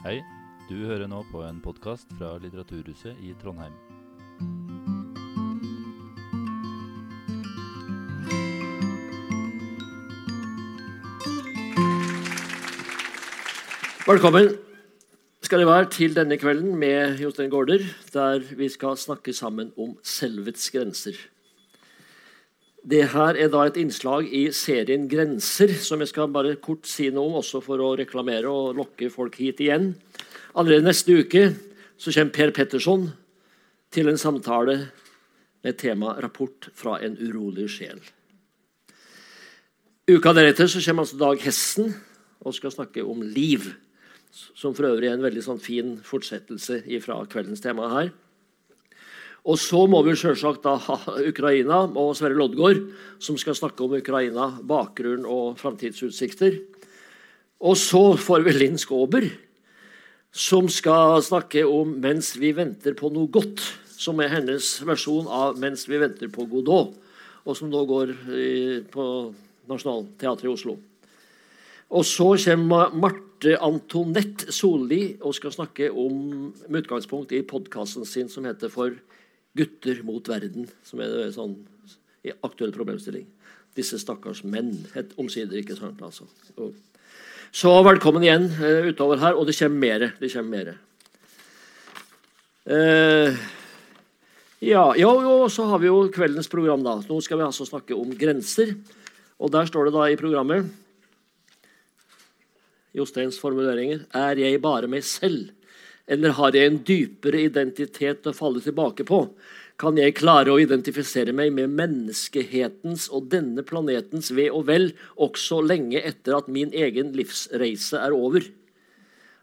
Hei, du hører nå på en podkast fra Litteraturhuset i Trondheim. Velkommen skal det være til denne kvelden med Jostein Gaarder, der vi skal snakke sammen om selvets grenser. Det her er da et innslag i serien Grenser, som jeg skal bare kort si noe om, også for å reklamere og lokke folk hit igjen. Allerede neste uke så kommer Per Petterson til en samtale med tema 'Rapport fra en urolig sjel'. Uka deretter så kommer altså Dag Hessen og skal snakke om liv. Som for øvrig er en veldig sånn fin fortsettelse fra kveldens tema her. Og så må vi selvsagt da ha Ukraina og Sverre Loddgaard, som skal snakke om Ukraina, bakgrunn og framtidsutsikter. Og så får vi Linn Skåber, som skal snakke om 'Mens vi venter på noe godt', som er hennes versjon av 'Mens vi venter på Godot', og som nå går på Nationaltheatret i Oslo. Og så kommer Marte Antonette Solli og skal snakke om med utgangspunkt i podkasten sin som heter For gutter mot verden, som er en sånn aktuell problemstilling. Disse stakkars menn. Et omsider, ikke sant? altså. Så velkommen igjen uh, utover her, og det kommer mer. Det kommer mere. Uh, ja, ja, jo, så har vi jo kveldens program. da. Nå skal vi altså snakke om grenser. Og der står det da i programmet Josteins formuleringer Er jeg bare meg selv? Eller har jeg en dypere identitet å falle tilbake på? Kan jeg klare å identifisere meg med menneskehetens og denne planetens ve og vel også lenge etter at min egen livsreise er over?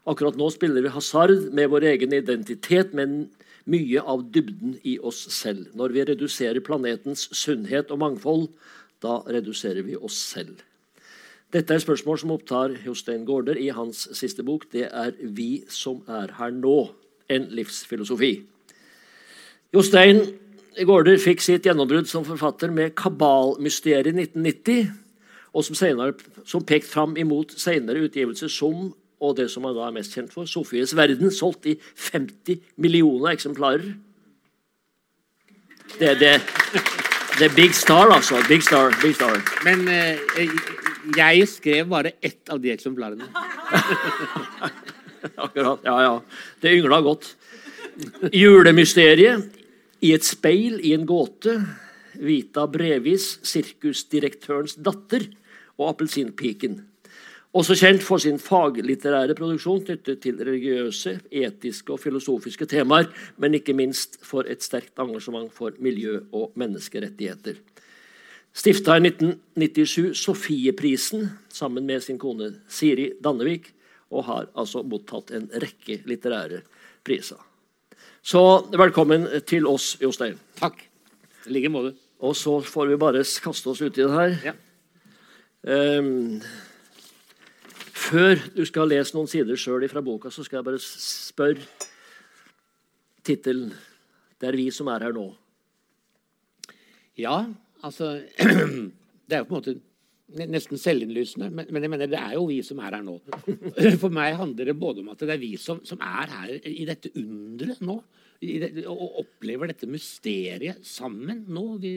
Akkurat nå spiller vi hasard med vår egen identitet, men mye av dybden i oss selv. Når vi reduserer planetens sunnhet og mangfold, da reduserer vi oss selv. Dette er spørsmål som opptar Jostein Gaarder i hans siste bok. Det er 'Vi som er her nå', en livsfilosofi. Jostein Gaarder fikk sitt gjennombrudd som forfatter med 'Kabalmysteriet' i 1990, og som, senere, som pekt fram imot senere utgivelser som og det som han da er mest kjent for, 'Sofies verden', solgt i 50 millioner eksemplarer. Det er det. Det er big star, altså. Big star. Big star. Men eh, jeg skrev bare ett av de eksemplarene. Akkurat. Ja, ja. Det yngla godt. Julemysteriet. I et speil i en gåte. Vita Brevis, sirkusdirektørens datter, og Appelsinpiken. Også kjent for sin faglitterære produksjon knyttet til religiøse, etiske og filosofiske temaer, men ikke minst for et sterkt engasjement for miljø og menneskerettigheter. Stifta i 1997 Sofieprisen sammen med sin kone Siri Dannevik, og har altså mottatt en rekke litterære priser. Så velkommen til oss, Jostein. Takk. I like måte. Og så får vi bare kaste oss uti det her. Ja. Um, før du skal lese noen sider sjøl fra boka, så skal jeg bare spørre tittelen 'Det er vi som er her nå'. Ja, altså Det er jo på en måte nesten selvinnlysende, men, jeg mener det er jo vi som er her nå. For meg handler det både om at det er vi som, som er her i dette underet nå, det, og opplever dette mysteriet sammen nå. Vi,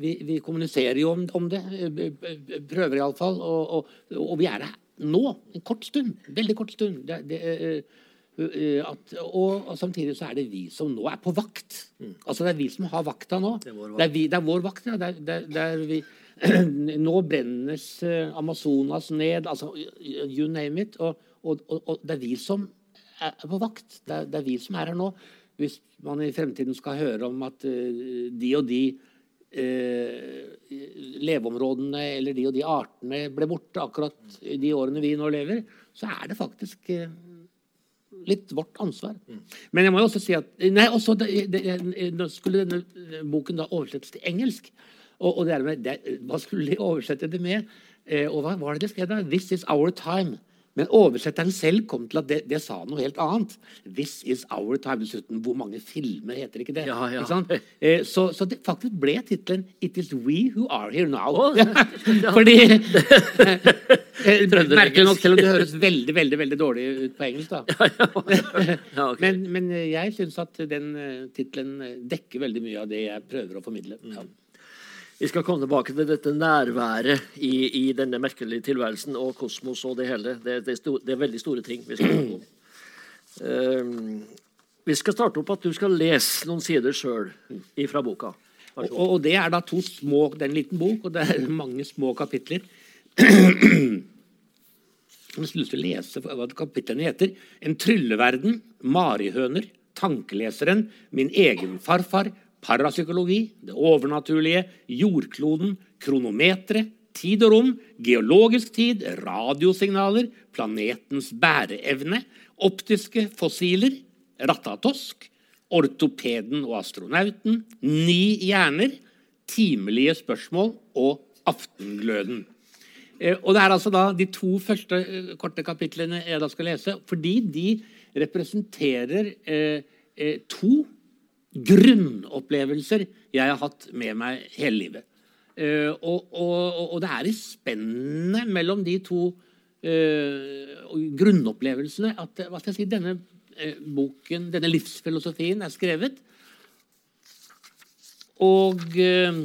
vi, vi kommuniserer jo om, om det, prøver iallfall, og, og, og vi er her nå. En kort stund. Veldig kort stund. Det, det, at, og, og, samtidig så er det vi som nå er på vakt. Mm. Altså Det er vi som har vakta nå. Det er vår vakt. Det er, vi, det er vår vakt, ja. Det er, det er vi, nå brennes Amazonas ned. altså You name it. Og, og, og, det er vi som er på vakt. Det er, det er, vi som er her nå. Hvis man i fremtiden skal høre om at uh, de og de uh, leveområdene eller de og de artene ble borte akkurat i de årene vi nå lever, så er det faktisk uh, litt vårt ansvar. Mm. Men jeg må jo også si at nei, også det, det, det, skulle denne boken da oversettes til engelsk. Og, og med, hva skulle de oversette det med? og hva var det de skrev da? 'This is our time'. Men oversetteren selv kom til at det, det sa noe helt annet. This is our time. Dessuten, hvor mange filmer heter ikke det? Ja, ja. Ikke? Eh, så, så det faktisk ble tittelen 'It is we who are here now'. Oh. Fordi eh, Merkelig nok, selv om det høres veldig veldig, veldig dårlig ut på engelsk. da. Ja, okay. men, men eh, jeg syns at den uh, tittelen eh, dekker veldig mye av det jeg prøver å formidle. Ja. Vi skal komme tilbake til dette nærværet i, i denne merkelige tilværelsen og kosmos og det hele. Det, det, sto, det er veldig store ting vi skal snakke om. Ehm, vi skal starte opp at du skal lese noen sider sjøl fra boka. Og, og det er da to små, det er en liten bok, og det er mange små kapitler. Jeg har lyst til å lese hva kapitlene heter. En trylleverden, marihøner, tankeleseren, min egen farfar, parapsykologi, det overnaturlige, jordkloden, kronometeret, tid og rom, geologisk tid, radiosignaler, planetens bæreevne, optiske fossiler, rattatosk, ortopeden og astronauten, ni hjerner, timelige spørsmål og aftengløden. Eh, Og det er altså da de to første eh, korte kapitlene jeg da skal lese, fordi de representerer eh, to grunnopplevelser jeg har hatt med meg hele livet. Uh, og, og, og det er i spennet mellom de to uh, grunnopplevelsene at hva skal jeg si, denne uh, boken, denne livsfilosofien, er skrevet. Og eh,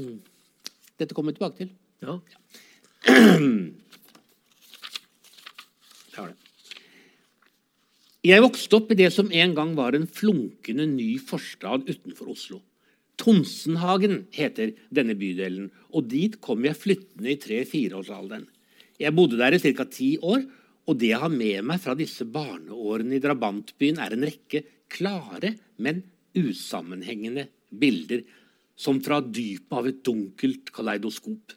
dette kommer vi tilbake til. Ja. Jeg har det. Jeg vokste opp i det som en gang var en flunkende ny forstad utenfor Oslo. Tonsenhagen heter denne bydelen, og dit kom jeg flyttende i tre-fireårsalderen. Jeg bodde der i ca. ti år, og det jeg har med meg fra disse barneårene i drabantbyen, er en rekke klare, men usammenhengende bilder, som fra dypet av et dunkelt kaleidoskop.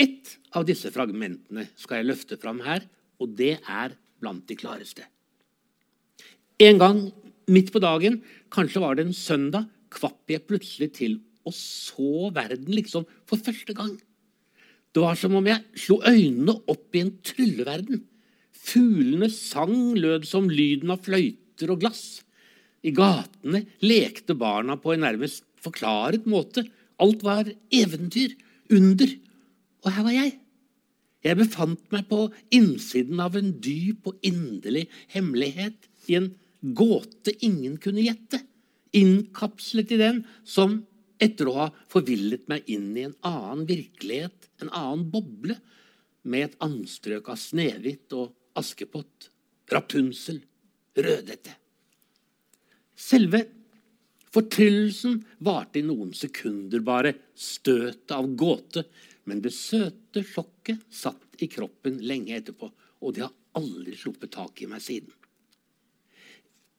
Ett av disse fragmentene skal jeg løfte fram her, og det er blant de klareste. En gang midt på dagen, kanskje var det en søndag, kvapp jeg plutselig til og så verden liksom for første gang. Det var som om jeg slo øynene opp i en trylleverden. Fuglene sang lød som lyden av fløyter og glass. I gatene lekte barna på en nærmest forklaret måte. Alt var eventyr, under. Og her var jeg. Jeg befant meg på innsiden av en dyp og inderlig hemmelighet i en gåte ingen kunne gjette, innkapslet i den som etter å ha forvillet meg inn i en annen virkelighet, en annen boble, med et anstrøk av Snehvit og Askepott, Rapunsel, Rødhette. Selve fortryllelsen varte i noen sekunder bare, støtet av gåte, men det søte sjokket satt i kroppen lenge etterpå, og det har aldri sluppet tak i meg siden.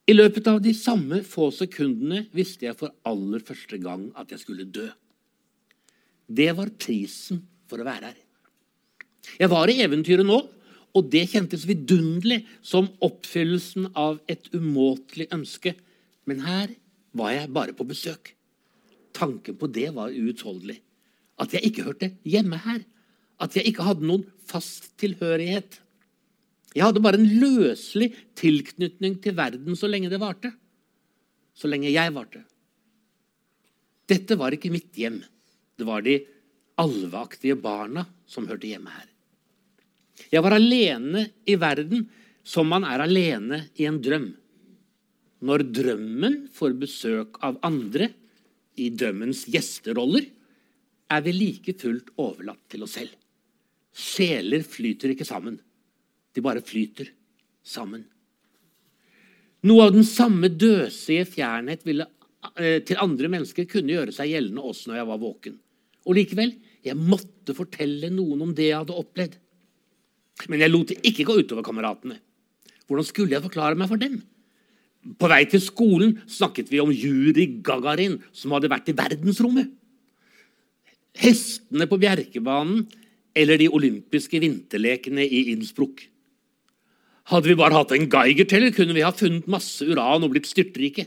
I løpet av de samme få sekundene visste jeg for aller første gang at jeg skulle dø. Det var prisen for å være her. Jeg var i eventyret nå, og det kjentes vidunderlig som oppfyllelsen av et umåtelig ønske. Men her var jeg bare på besøk. Tanken på det var uutholdelig. At jeg ikke hørte hjemme her. At jeg ikke hadde noen fast tilhørighet. Jeg hadde bare en løselig tilknytning til verden så lenge det varte. Så lenge jeg varte. Dette var ikke mitt hjem. Det var de alveaktige barna som hørte hjemme her. Jeg var alene i verden som man er alene i en drøm. Når drømmen får besøk av andre i drømmens gjesteroller, er vi like fullt overlatt til oss selv. Sjeler flyter ikke sammen. De bare flyter sammen. Noe av den samme døsige fjernhet ville, eh, til andre mennesker kunne gjøre seg gjeldende også når jeg var våken. Og likevel, jeg måtte fortelle noen om det jeg hadde opplevd. Men jeg lot det ikke gå utover kameratene. Hvordan skulle jeg forklare meg for dem? På vei til skolen snakket vi om Juri Gagarin, som hadde vært i verdensrommet. Hestene på Bjerkebanen eller de olympiske vinterlekene i Innsbruck. Hadde vi bare hatt en Geiger-teller, kunne vi ha funnet masse uran og blitt styrtrike.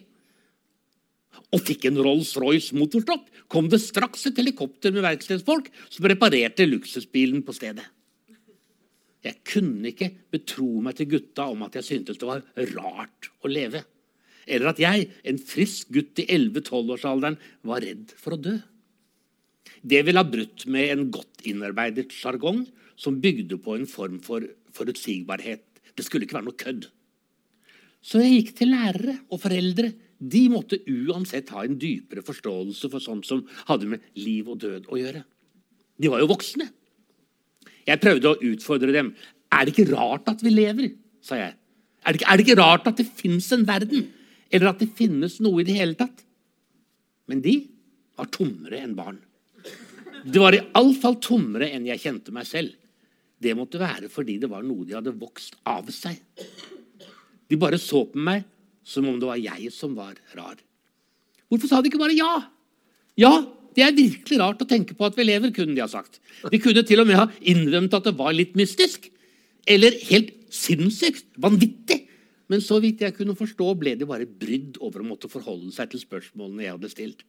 Og fikk en Rolls-Royce motorstopp, kom det straks et helikopter med verkstedsfolk som reparerte luksusbilen på stedet. Jeg kunne ikke betro meg til gutta om at jeg syntes det var rart å leve. Eller at jeg, en frisk gutt i 11-12-årsalderen, var redd for å dø. Det ville ha brutt med en godt innarbeidet sjargong som bygde på en form for forutsigbarhet. Det skulle ikke være noe kødd. Så jeg gikk til lærere og foreldre. De måtte uansett ha en dypere forståelse for sånt som hadde med liv og død å gjøre. De var jo voksne. Jeg prøvde å utfordre dem. Er det ikke rart at vi lever? sa jeg. Er det ikke, er det ikke rart at det fins en verden? Eller at det finnes noe i det hele tatt? Men de var tommere enn barn. Det var iallfall tommere enn jeg kjente meg selv. Det måtte være fordi det var noe de hadde vokst av seg. De bare så på meg som om det var jeg som var rar. Hvorfor sa de ikke bare ja? Ja, det er virkelig rart å tenke på at vi lever, kunne de ha sagt. De kunne til og med ha innrømt at det var litt mystisk. Eller helt sinnssykt, vanvittig. Men så vidt jeg kunne forstå, ble de bare brydd over å måtte forholde seg til spørsmålene jeg hadde stilt.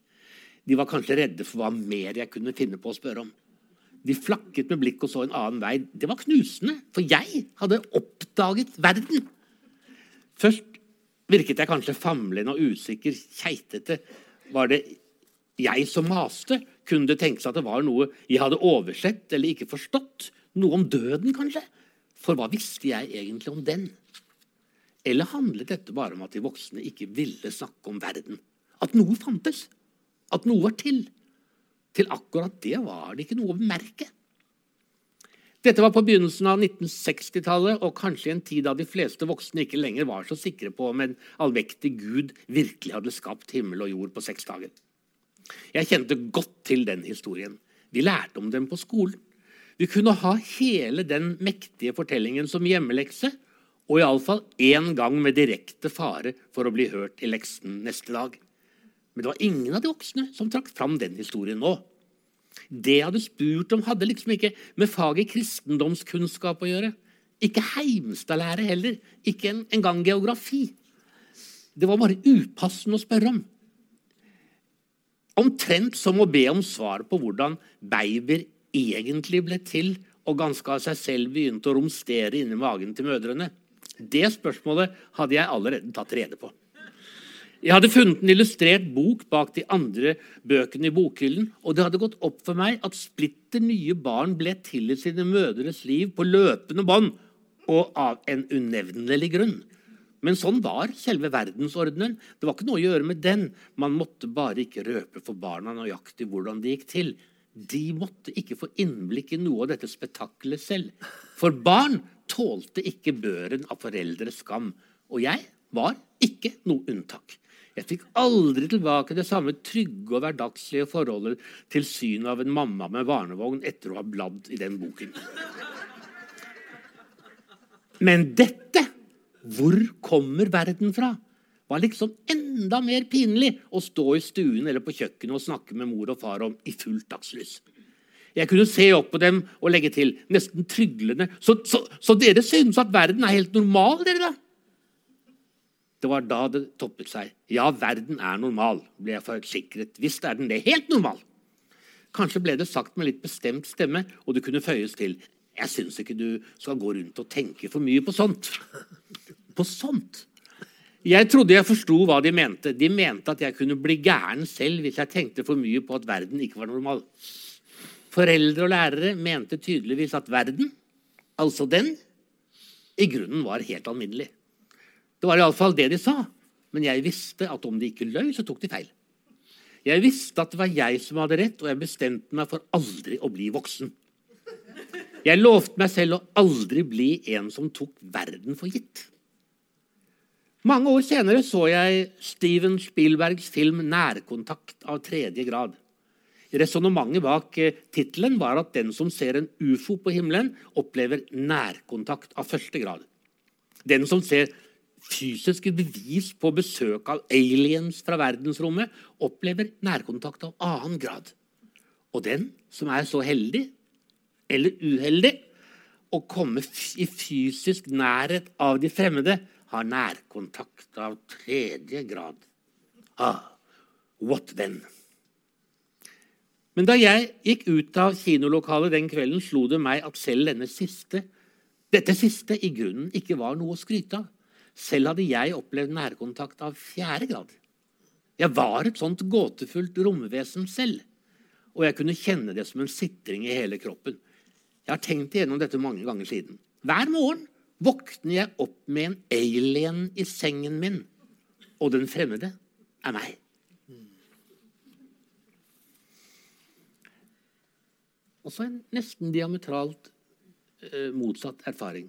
De var kanskje redde for hva mer jeg kunne finne på å spørre om. De flakket med blikk og så en annen vei. Det var knusende, for jeg hadde oppdaget verden. Først virket jeg kanskje famlende og usikker, keitete. Var det jeg som maste? Kunne det tenkes at det var noe jeg hadde oversett eller ikke forstått? Noe om døden, kanskje? For hva visste jeg egentlig om den? Eller handlet dette bare om at de voksne ikke ville snakke om verden? At noe fantes? At noe var til? Til akkurat det var det ikke noe å bemerke. Dette var på begynnelsen av 1960-tallet og kanskje i en tid da de fleste voksne ikke lenger var så sikre på om en allmektig Gud virkelig hadde skapt himmel og jord på seks dager. Jeg kjente godt til den historien. Vi lærte om den på skolen. Vi kunne ha hele den mektige fortellingen som hjemmelekse, og iallfall én gang med direkte fare for å bli hørt i leksen neste dag. Men det var ingen av de voksne som trakk fram den historien nå. Det jeg hadde spurt om, hadde liksom ikke med faget kristendomskunnskap å gjøre. Ikke Heimstad-lære heller. Ikke engang geografi. Det var bare upassende å spørre om. Omtrent som å be om svar på hvordan babyer egentlig ble til og ganske av seg selv begynte å romstere inni magen til mødrene. Det spørsmålet hadde jeg allerede tatt rede på. Jeg hadde funnet en illustrert bok bak de andre bøkene i bokhyllen, og det hadde gått opp for meg at splitter nye barn ble til i sine mødres liv på løpende bånd og av en unevnelig grunn. Men sånn var selve verdensordenen. Det var ikke noe å gjøre med den. Man måtte bare ikke røpe for barna nøyaktig hvordan det gikk til. De måtte ikke få innblikk i noe av dette spetakkelet selv. For barn tålte ikke børen av foreldres skam. Og jeg var ikke noe unntak. Jeg fikk aldri tilbake det samme trygge og hverdagslige forholdet til synet av en mamma med barnevogn etter å ha bladd i den boken. Men dette, hvor kommer verden fra, var liksom enda mer pinlig å stå i stuen eller på kjøkkenet og snakke med mor og far om i fullt dagslys. Jeg kunne se opp på dem og legge til, nesten tryglende. Så, så, så dere synes at verden er helt normal, dere, da? Det var da det toppet seg. Ja, verden er normal, ble jeg forsikret. Visst er den det. Helt normal. Kanskje ble det sagt med litt bestemt stemme, og det kunne føyes til. Jeg syns ikke du skal gå rundt og tenke for mye på sånt. På sånt? Jeg trodde jeg forsto hva de mente. De mente at jeg kunne bli gæren selv hvis jeg tenkte for mye på at verden ikke var normal. Foreldre og lærere mente tydeligvis at verden, altså den, i grunnen var helt alminnelig. Det var iallfall det de sa. Men jeg visste at om de ikke løy, så tok de feil. Jeg visste at det var jeg som hadde rett, og jeg bestemte meg for aldri å bli voksen. Jeg lovte meg selv å aldri bli en som tok verden for gitt. Mange år senere så jeg Steven Spielbergs film 'Nærkontakt' av tredje grad. Resonnementet bak eh, tittelen var at den som ser en ufo på himmelen, opplever nærkontakt av første grad. Den som ser fysiske bevis på besøk av aliens fra verdensrommet, opplever nærkontakt av annen grad. Og den som er så heldig eller uheldig å komme i fysisk nærhet av de fremmede, har nærkontakt av tredje grad. Ah, what then? Men da jeg gikk ut av kinolokalet den kvelden, slo det meg at selv denne siste Dette siste i grunnen ikke var noe å skryte av. Selv hadde jeg opplevd nærkontakt av fjerde grad. Jeg var et sånt gåtefullt romvesen selv, og jeg kunne kjenne det som en sitring i hele kroppen. Jeg har tenkt igjennom dette mange ganger siden. Hver morgen våkner jeg opp med en alien i sengen min, og den fremmede er meg. Også en nesten diametralt eh, motsatt erfaring.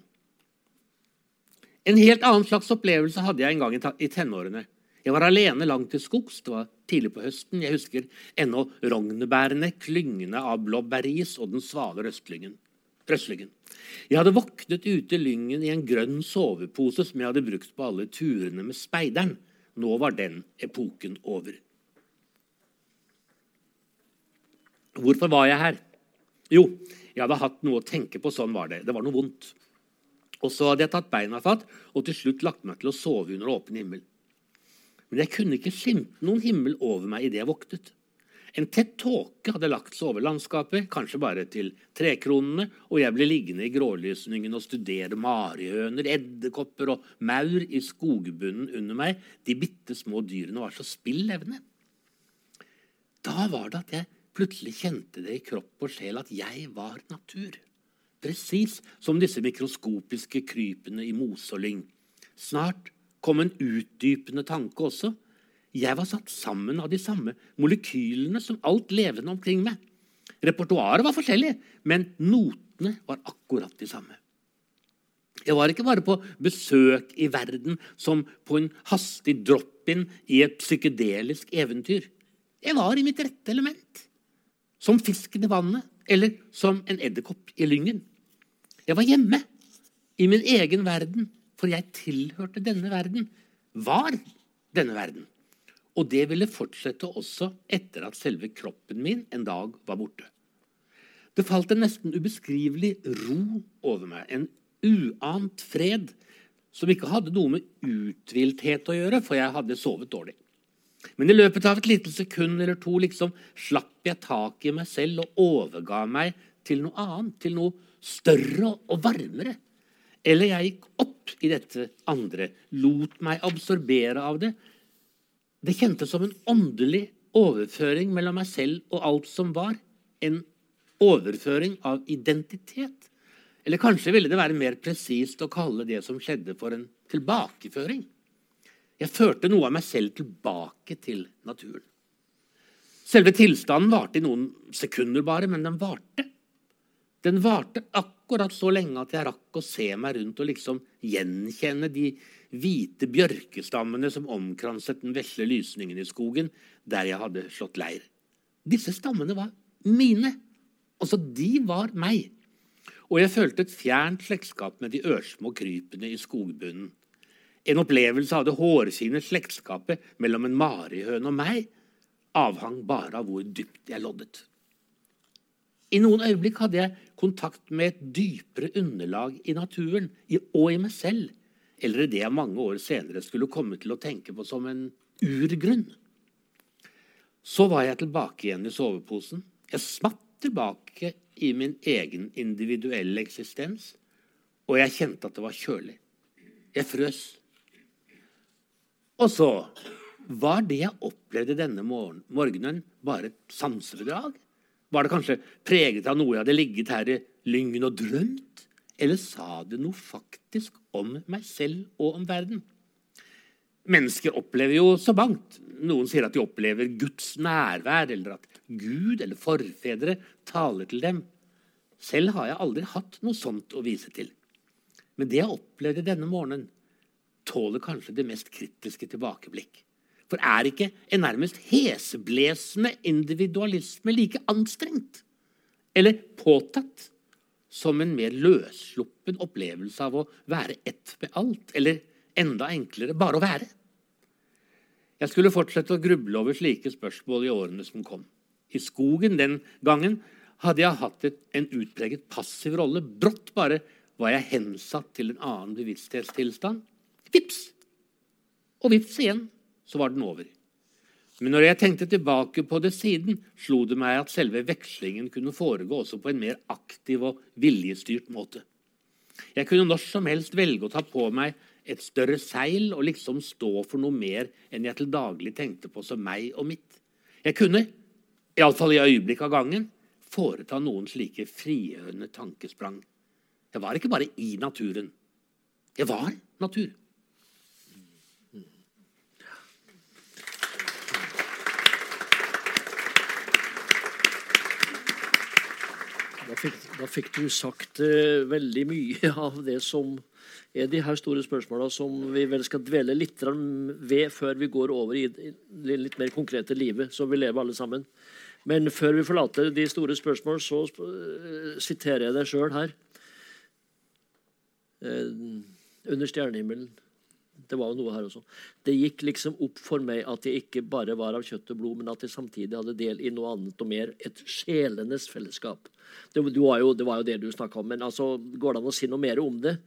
En helt annen slags opplevelse hadde jeg en gang i tenårene. Jeg var alene langt til skogs. Det var tidlig på høsten. Jeg husker ennå rognebærene, klyngene av blåbæris og den svale røstlyngen. Jeg hadde våknet ute i lyngen i en grønn sovepose som jeg hadde brukt på alle turene med speideren. Nå var den epoken over. Hvorfor var jeg her? Jo, jeg hadde hatt noe å tenke på. Sånn var det. Det var noe vondt. Og så hadde jeg tatt beina fatt og til slutt lagt meg til å sove under åpen himmel. Men jeg kunne ikke skimte noen himmel over meg idet jeg våknet. En tett tåke hadde lagt seg over landskapet, kanskje bare til trekronene, og jeg ble liggende i grålysningen og studere marihøner, edderkopper og maur i skogbunnen under meg. De bitte små dyrene var så spill levende. Da var det at jeg plutselig kjente det i kropp og sjel at jeg var natur. Presis som disse mikroskopiske krypene i mose og lyng. Snart kom en utdypende tanke også. Jeg var satt sammen av de samme molekylene som alt levende omkring meg. Repertoaret var forskjellig, men notene var akkurat de samme. Jeg var ikke bare på besøk i verden som på en hastig drop-in i et psykedelisk eventyr. Jeg var i mitt rette element. Som fisken i vannet, eller som en edderkopp i lyngen. Jeg var hjemme, i min egen verden, for jeg tilhørte denne verden, var denne verden. Og det ville fortsette også etter at selve kroppen min en dag var borte. Det falt en nesten ubeskrivelig ro over meg, en uant fred som ikke hadde noe med uthvilthet å gjøre, for jeg hadde sovet dårlig. Men i løpet av et lite sekund eller to liksom slapp jeg tak i meg selv og overga meg til noe annet, til noe større og varmere. Eller jeg gikk opp i dette andre, lot meg absorbere av det. Det kjentes som en åndelig overføring mellom meg selv og alt som var. En overføring av identitet. Eller kanskje ville det være mer presist å kalle det som skjedde, for en tilbakeføring. Jeg førte noe av meg selv tilbake til naturen. Selve tilstanden varte i noen sekunder bare, men den varte. Den varte akkurat så lenge at jeg rakk å se meg rundt og liksom gjenkjenne de hvite bjørkestammene som omkranset den vesle lysningen i skogen der jeg hadde slått leir. Disse stammene var mine. Altså, de var meg. Og jeg følte et fjernt slektskap med de ørsmå krypene i skogbunnen. En opplevelse av det hårfine slektskapet mellom en marihøne og meg avhang bare av hvor dypt jeg loddet. I noen øyeblikk hadde jeg kontakt med et dypere underlag i naturen og i meg selv, eller det jeg mange år senere skulle komme til å tenke på som en urgrunn. Så var jeg tilbake igjen i soveposen. Jeg smatt tilbake i min egen individuelle eksistens, og jeg kjente at det var kjølig. Jeg frøs. Og så var det jeg opplevde denne morgenen, bare et sansebedrag? Var det kanskje preget av noe jeg hadde ligget her i lyngen og drømt? Eller sa det noe faktisk om meg selv og om verden? Mennesker opplever jo så mangt. Noen sier at de opplever Guds nærvær, eller at Gud eller forfedre taler til dem. Selv har jeg aldri hatt noe sånt å vise til. Men det jeg opplevde denne morgenen, tåler kanskje det mest kritiske tilbakeblikk. For er ikke en nærmest heseblesende individualisme like anstrengt eller påtatt som en mer løssluppen opplevelse av å være ett med alt, eller enda enklere bare å være? Jeg skulle fortsette å gruble over slike spørsmål i årene som kom. I skogen den gangen hadde jeg hatt et, en utpreget passiv rolle. Brått bare var jeg hensatt til en annen bevissthetstilstand. Vips! Og vips igjen så var den over. Men når jeg tenkte tilbake på det siden, slo det meg at selve vekslingen kunne foregå også på en mer aktiv og viljestyrt måte. Jeg kunne når som helst velge å ta på meg et større seil og liksom stå for noe mer enn jeg til daglig tenkte på som meg og mitt. Jeg kunne, iallfall i øyeblikk av gangen, foreta noen slike frigjørende tankesprang. Jeg var ikke bare i naturen. Jeg var natur. Da fikk, da fikk du sagt uh, veldig mye av det som er de her store spørsmåla som vi vel skal dvele litt ved før vi går over i det litt mer konkrete livet som vi lever alle sammen. Men før vi forlater de store spørsmål, så uh, siterer jeg deg sjøl her. Uh, under stjernehimmelen. Det var jo noe her også. Det gikk liksom opp for meg at jeg ikke bare var av kjøtt og blod, men at jeg samtidig hadde del i noe annet og mer. Et sjelenes fellesskap. Det, du var jo, det var jo det du snakka om. Men altså, går det an å si noe mer om det?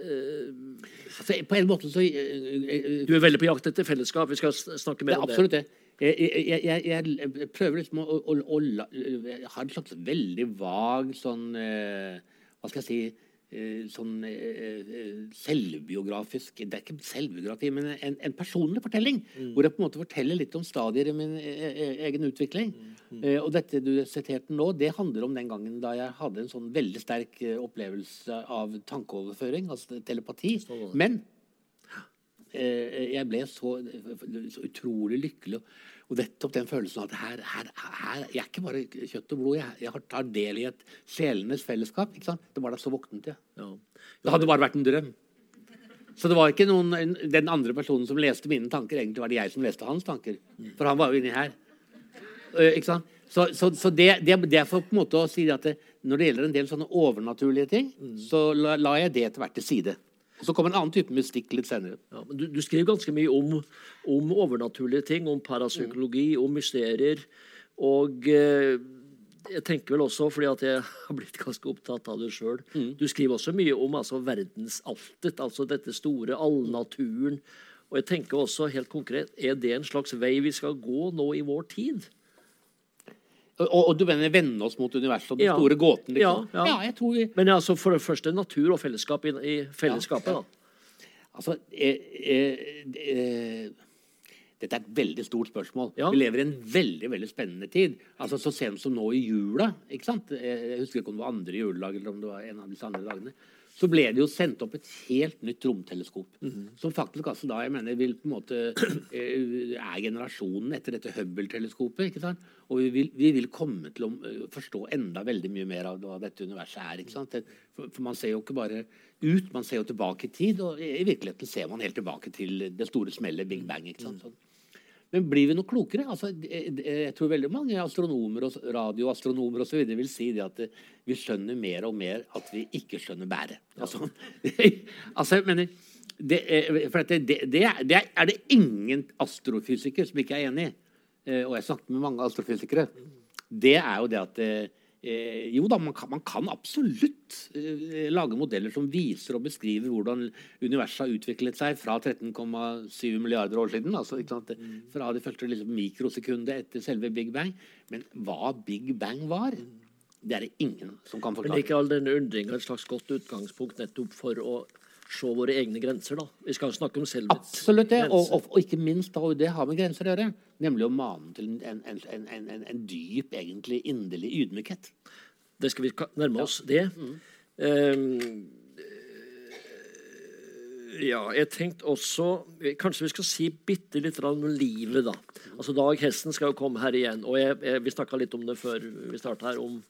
Altså, på en måte så uh, Du er veldig på jakt etter fellesskap. Vi skal snakke mer er om det. absolutt det. Jeg, jeg, jeg, jeg prøver liksom å, å, å, å har en slags veldig vag sånn uh, Hva skal jeg si Sånn eh, eh, selvbiografisk Det er ikke selvbiografi, men en, en personlig fortelling. Hvor jeg på en måte forteller litt om stadier i min eh, eh, egen utvikling. Eh, og dette du siterte nå, det handler om den gangen da jeg hadde en sånn veldig sterk eh, opplevelse av tankeoverføring, altså telepati. Men eh, jeg ble så, så utrolig lykkelig. Og nettopp den følelsen av at her, her, her Jeg er ikke bare kjøtt og blod, jeg, jeg tar del i et sjelenes fellesskap. Det var da så våknet jeg. Ja. Det hadde bare vært en drøm. Så det var ikke noen, den andre personen som leste mine tanker. Egentlig var det jeg som leste hans tanker. For han var jo inni her. Sant? Så, så, så det, det, det er for på en måte å si at det, når det gjelder en del sånne overnaturlige ting, så la, la jeg det etter hvert til side. Og Så kommer en annen type mystikk litt senere. Ja, du, du skriver ganske mye om, om overnaturlige ting, om parapsykologi, om mysterier. Og eh, jeg tenker vel også, fordi at jeg har blitt ganske opptatt av det sjøl Du skriver også mye om altså, verdensaltet, altså dette store allnaturen. Og jeg tenker også helt konkret, er det en slags vei vi skal gå nå i vår tid? Og, og du mener vende oss mot universet og den Ja. store gåten? Liksom. Ja, ja. jeg tror vi Men altså for det første natur og fellesskap i, i fellesskapet. Ja, da. Altså eh, eh, eh, Dette er et veldig stort spørsmål. Ja. Vi lever i en veldig veldig spennende tid. Altså Så sent som nå i jula ikke sant? Eh, Jeg husker ikke om det var andre juledag eller om det var en av disse andre dagene. Så ble det jo sendt opp et helt nytt romteleskop. Som faktisk altså da jeg mener vil på en måte eh, er generasjonen etter dette Hubble-teleskopet. ikke sant? Og vi vil, vi vil komme til å eh, forstå enda veldig mye mer av hva dette universet er. ikke sant? For, man ser jo ikke bare ut, man ser jo tilbake i tid. Og i i virkeligheten ser man helt tilbake til det store smellet Big Bang. ikke sant? Sånn. Men blir vi noe klokere? Altså, det- det- jeg tror veldig mange astronomer og radioastronomer videre vil si det at eh, vi skjønner mer og mer at vi ikke skjønner bæret. Altså, altså, jeg mener, det, for det, det, det, er, det det ingen astrofysiker som ikke er enig i. Eh, Og jeg snakket med mange astrofysikere. Det er jo det at eh, Jo da, man kan, man kan absolutt eh, lage modeller som viser og beskriver hvordan universet har utviklet seg fra 13,7 milliarder år siden. altså sant? Fra det første liksom, mikrosekundet etter selve Big Bang. Men hva Big Bang var, det er det ingen som kan Men forklare. ikke all den undringa et slags godt utgangspunkt nettopp for å se våre egne grenser, da. Vi skal snakke om selvets Absolutt det. Og, og, og ikke minst da, og det har med grenser å gjøre. Nemlig å mane til en, en, en, en, dyp, egentlig inderlig ydmykhet. Det skal vi nærme oss det. Ehm, ja, jeg tenkte også Kanskje vi skal si bitte litt om livet, da. Altså Dag Hesten skal jo komme her igjen. Og jeg, jeg, vi snakka litt om det før vi starta her. om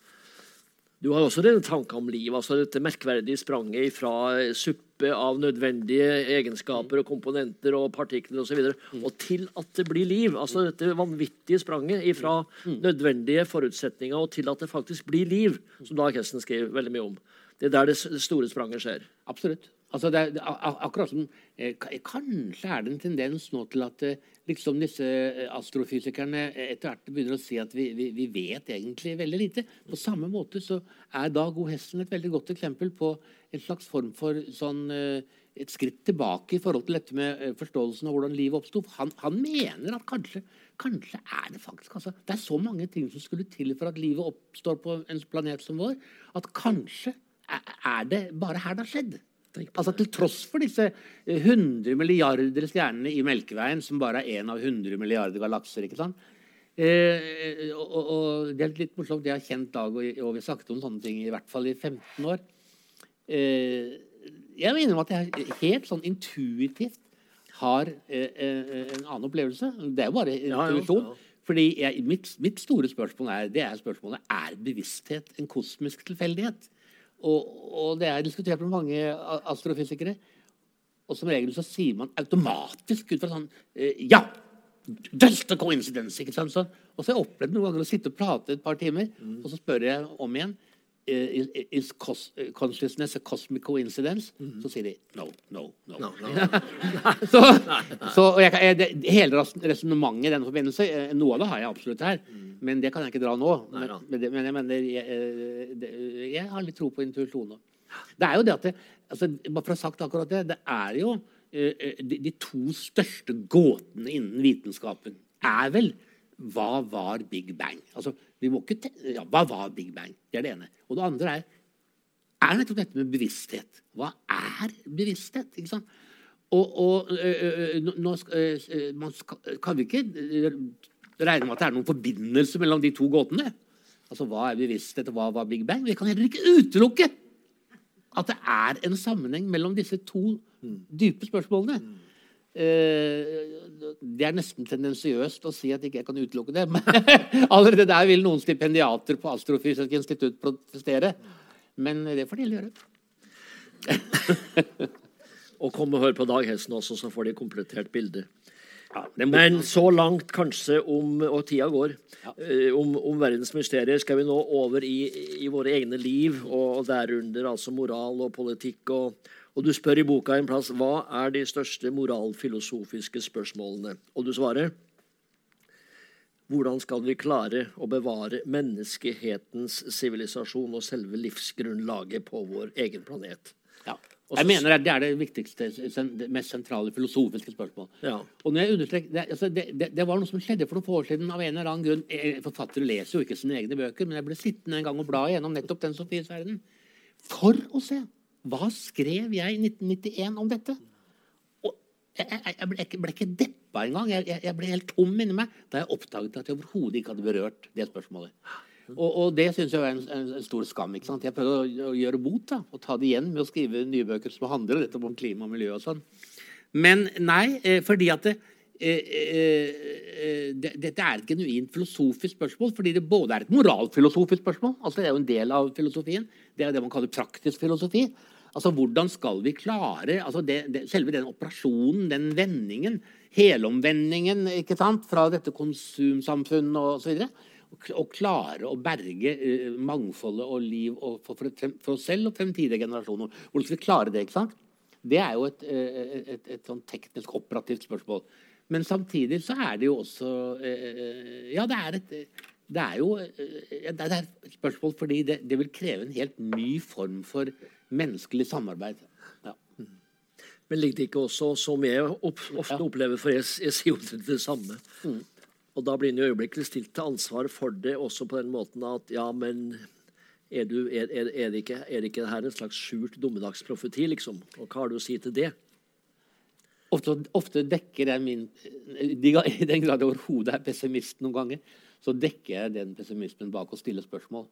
du har også denne tanken om liv, altså dette merkverdige spranget fra suppe av nødvendige egenskaper og komponenter og partikler osv. Og, så og til at det blir liv. Altså dette vanvittige spranget fra nødvendige forutsetninger og til at det faktisk blir liv, som Dag Hesten skriver veldig mye om. Det er der det store spranget skjer. Absolutt. Altså det akkurat som eh, Kanskje er det en tendens nå til at eh, liksom disse eh, astrofysikerne etter hvert begynner å si at vi, vi, vi vet egentlig veldig lite. På samme måte så er Dag O. Hessen et veldig godt eksempel på en slags form for sånn et skritt tilbake i forhold til dette med forståelsen av hvordan livet oppsto. Han, han mener at kanskje, kanskje er det faktisk altså, Det er så mange ting som skulle til for at livet oppstår på en planet som vår, at kanskje er det bare her det har skjedd? Altså Til tross for disse 100 milliarder stjernene i Melkeveien, som bare er én av 100 milliarder galakser. ikke sant? Eh, og, og, Det er litt morsomt. Jeg har kjent Dag og, og vi har snakket om sånne ting i hvert fall i 15 år. Eh, jeg mener at jeg helt sånn intuitivt har eh, eh en annen opplevelse. Det er jo bare intuisjon. Ja, ja, ja. Fordi jeg, mitt, mitt, store spørsmål er, det er spørsmålet er bevissthet en kosmisk tilfeldighet. Og, og, det er diskutert med mange astrofysikere. Og som regel så sier man automatisk ut fra sånn eh, Ja! Just a coincidence! ikke sant? Så, og så har jeg opplevd noen ganger å sitte og prate et par timer, mm. og så spør jeg om igjen is, is consciousness a cosmic coincidence? Mm -hmm. Så sier de no, no, no. no, no. så, så jeg, det, hele resonnementet i denne forbindelse, eh, noe av det har jeg absolutt her. Mm. Men det kan jeg ikke dra nå. Men, men, men jeg mener jeg, eh, jeg, har litt tro på intuisjon Det er jo det at det, altså, Bare for å ha sagt akkurat det, det er jo de, de to største gåtene innen vitenskapen er vel hva var Big Bang? Altså, ja, hva var Big Bang? Det er det ene. Og det andre er er nettopp dette med bevissthet. Hva er bevissthet? Ikke sant? Og, og nå skal, kan vi ikke regne med at det er noen forbindelse mellom de to gåtene. Altså, Hva er bevissthet, og hva var Big Bang? Vi kan heller ikke utelukke at det er en sammenheng mellom disse to dype spørsmålene. Eh, det er nesten tendensiøst å si at ikke jeg kan utelukke det. Men allerede der vil noen stipendiater på Astrofysisk institutt protestere. Men det får de gjøre. og kom og hør på Dag Hesten også, så får de komplettert bildet. Ja, Men så langt kanskje om Og tida går. Ja. Eh, om, om, verdens mysterier skal vi nå over i, i våre egne liv, og, og derunder altså moral og politikk og og du spør i boka en plass hva er de største moralfilosofiske spørsmålene. Og du svarer hvordan skal vi klare å bevare menneskehetens sivilisasjon og selve livsgrunnlaget på vår egen planet? Ja. Jeg mener Det er det viktigste, det mest sentrale filosofiske spørsmålet. Ja. Og når jeg det, altså det, det, det, var noe som skjedde for noen år siden. av en eller annen grunn. Forfattere leser jo ikke sine egne bøker, men jeg ble sittende en gang og bla igjennom nettopp Den Sofies verden for å se hva skrev jeg i 1991 om dette? Og jeg, jeg, ble, jeg ble, ikke deppa engang. Jeg, jeg ble helt tom inni meg da jeg oppdaget at jeg overhodet ikke hadde berørt det spørsmålet. Og, og det syns jeg er en, en, en, stor skam. ikke sant? Jeg prøvde å, å gjøre bot da, og ta det igjen med å skrive nye bøker som handler om klima og miljø. og sånn. Men nei, eh, fordi at det, dette er et genuint filosofisk spørsmål, fordi det både er et moralfilosofisk spørsmål altså Det er jo en del av filosofien. Det er det man kaller praktisk filosofi. Altså, Hvordan skal vi klare altså det, det, selve den operasjonen, den vendingen, helomvendingen ikke sant, fra dette konsumsamfunnet osv. Å klare å berge uh, mangfoldet og liv og for, for, for, oss selv og fremtidige generasjoner. Hvordan skal vi klare det? ikke sant? Det er jo et, et, et, et sånn teknisk operativt spørsmål. Men samtidig så er det jo også uh, Ja, det er et det er jo det er et spørsmål fordi det, det vil kreve en helt ny form for menneskelig samarbeid. Ja. Men ligger det ikke også, som jeg ofte opplever, for jeg, jeg sier omtrent det samme mm. Og da blir en øyeblikket stilt til ansvar for det også på den måten at ja, men er, du, er, er, det, ikke, er det ikke her en slags skjult dommedagsprofeti, liksom? Og hva har du å si til det? Ofte, ofte dekker jeg min I den grad jeg overhodet er pessimist noen ganger, så dekker jeg den pessimismen bak å stille spørsmål.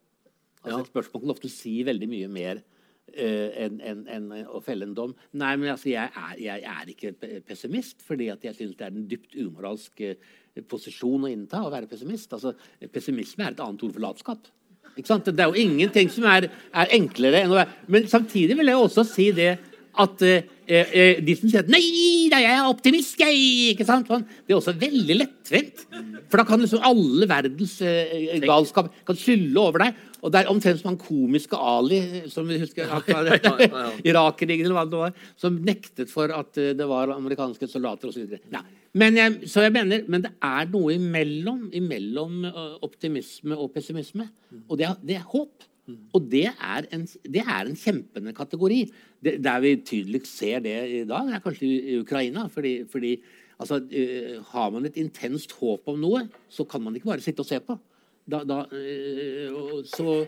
Altså, ja. Et spørsmål kan ofte si veldig mye mer uh, enn en, en, å felle en dom. Nei, men altså, jeg er, jeg er ikke pessimist, fordi jeg syns det er en dypt umoralsk eh, posisjon å innta å være pessimist. Altså, pessimisme er et annet ord for latskap. Det er jo ingenting som er, er enklere enn å være Men samtidig vil jeg også si det at eh, eh, de som sier at 'nei, da jeg er optimist', jeg, ikke sant? Det er også veldig lettvint. For da kan liksom alle verdens eh, galskap kan skylle over deg. Og det er omtrent som han komiske Ali, som vi husker irakeringen eller hva det var, som nektet for at eh, det var amerikanske soldater osv. Ja. Men, jeg, så jeg mener, men det er noe imellom, imellom eh, optimisme og pessimisme. Og det er, det er håp. Og det er, en, det er en kjempende kategori. Det, der vi tydeligst ser det i dag, er kanskje i Ukraina. fordi, fordi altså, uh, Har man et intenst håp om noe, så kan man ikke bare sitte og se på. Da, da, uh, så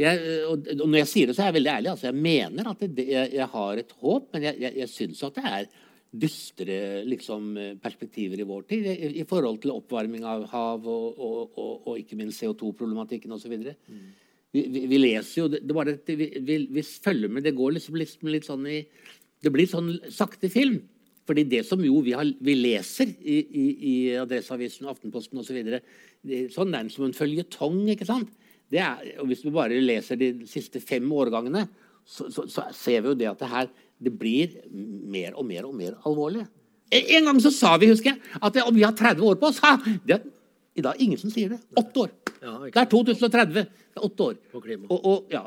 Jeg, og når jeg sier det, så er jeg veldig ærlig. Altså, jeg mener at det, jeg, jeg har et håp, men jeg, jeg, jeg syns at det er dystre liksom, perspektiver i vår tid i, i forhold til oppvarming av hav og, og, og, og ikke minst CO2-problematikken osv. Mm. Vi, vi, leser jo det, det bare, vi, vi, følger med. Det går liksom, liksom litt sånn i Det blir sånn sakte film. Fordi det som jo vi, har, vi leser i, i, i Adresseavisen, Aftenposten osv., så sånn det som en føljetong. ikke sant? Er, og Hvis vi bare leser de siste fem årgangene, så, så, så ser vi jo det at det her det blir mer og mer og mer alvorlig. En gang så sa vi, husker jeg, at om vi har 30 år på oss det er, I dag ingen som sier det. Åtte år. Ja, det er 2030. Er åtte år. På klima. Og, og, ja,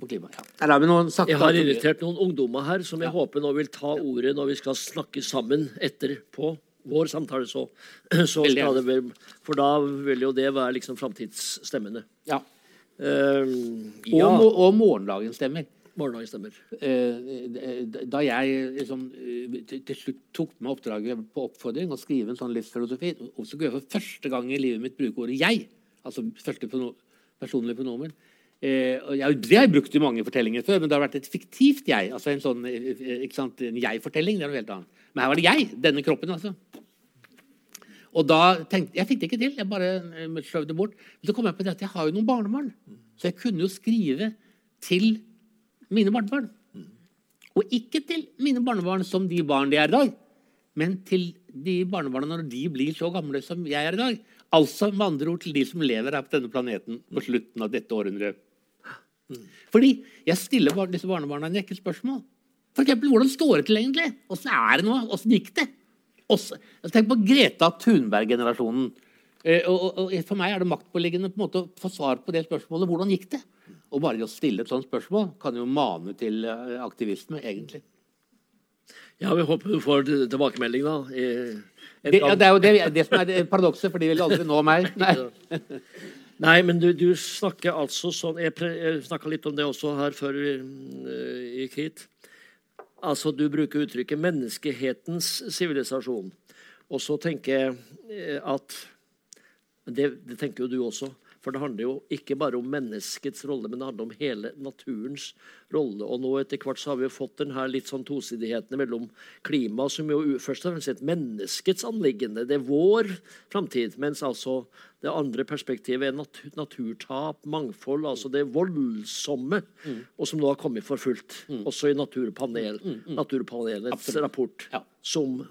på klima ja. jeg har invitert noen ungdommer her som jeg ja. håper nå vil ta ordet når vi skal snakke sammen etterpå vår samtale. Så, så skal det for da vil jo det være liksom framtidsstemmene. Ja. Uh, ja. Og, og morgendagens stemmer. Morgendagens stemmer. Uh, da jeg liksom, til slutt tok med oppdraget på oppfordring å skrive en sånn livsfilosofi, og så skulle jeg for første gang i livet mitt bruke ordet 'jeg', altså første personlige pronomen. Eh, det har jeg brukt i mange fortellinger før, men det har vært et fiktivt 'jeg'. altså En sånn, ikke sant, en jeg-fortelling. det er noe helt annet. Men her var det jeg. Denne kroppen, altså. Og da tenkte, Jeg fikk det ikke til. Jeg bare eh, skjøv det bort. Men så kom jeg på det at jeg har jo noen barnebarn. Så jeg kunne jo skrive til mine barnebarn. Og ikke til mine barnebarn som de barn de er i dag, men til de barnebarna når de blir så gamle som jeg er i dag. Altså med andre ord til de som lever her på denne planeten på slutten av dette århundret. Fordi jeg stiller disse barnebarna en rekke spørsmål. For eksempel, hvordan står det til egentlig? Åssen er det nå? Åssen gikk det? Også, altså, tenk på Greta Thunberg-generasjonen. Eh, For meg er det maktpåliggende på en måte å få svar på det spørsmålet. Hvordan gikk det? Og bare å stille et sånt spørsmål kan jo mane til eh, aktivisme, egentlig. Ja, vi håper du får tilbakemelding, da. Det, ja, det, er jo det, det som er paradokset, for de vil aldri nå meg. Nei, Nei men du, du, snakker altså sånn Jeg, jeg snakka litt om det også her før vi uh, gikk hit. Altså, Du bruker uttrykket 'menneskehetens sivilisasjon'. Og så tenker jeg eh, at det, det, tenker jo du også. For det handler jo ikke bare om menneskets rolle, men det handler om hele naturens rolle. Og nå etter hvert så har vi jo fått denne litt sånn tosidighetene mellom klima, som jo først og fremst er et menneskets anliggende. Det er vår framtid. Mens altså det andre perspektivet er nat naturtap, mangfold, altså det voldsomme, mm. og som nå har kommet for fullt. Mm. Også i naturpanel, mm, mm, mm. Naturpanelets Absolutt. rapport ja. som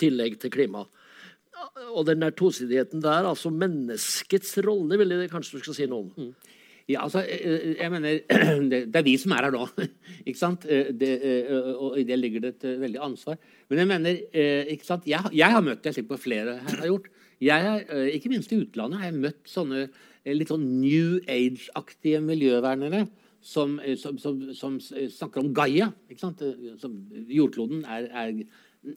tillegg til klima. Og den der tosidigheten der, altså menneskets rolle, vil jeg kanskje du skal si noe om? Mm. Ja, altså, eh, eh, jeg mener, Det er vi som er her nå. ikke sant? Eh, det, og i det ligger det et veldig ansvar. Men jeg mener, ikke sant? Jeg, jeg har møtt jeg på flere her har gjort. Jeg ikke minst i utlandet har jeg møtt sånne litt sånn New Age-aktige miljøvernere som, som, som, som, snakker om Gaia. ikke sant? Som jordkloden er, er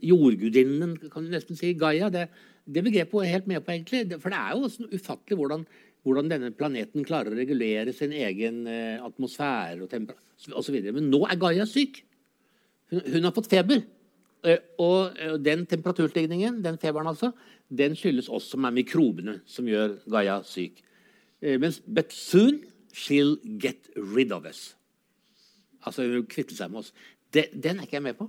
jordgudinnen, kan du nesten si. Gaia. Det, det begrepet er helt med på, egentlig. For det er jo sånn ufattelig hvordan, hvordan, denne planeten klarer å regulere sin egen eh, atmosfære og osv. Men nå er Gaia syk. Hun, hun har fått feber. Eh, og eh, den temperaturstigningen, den feberen altså, den skyldes oss som er mikrobene som gjør Gaia syk. Mens, but soon she'll get rid of us. Altså hun vil kvitte seg med oss. Den er ikke jeg med på.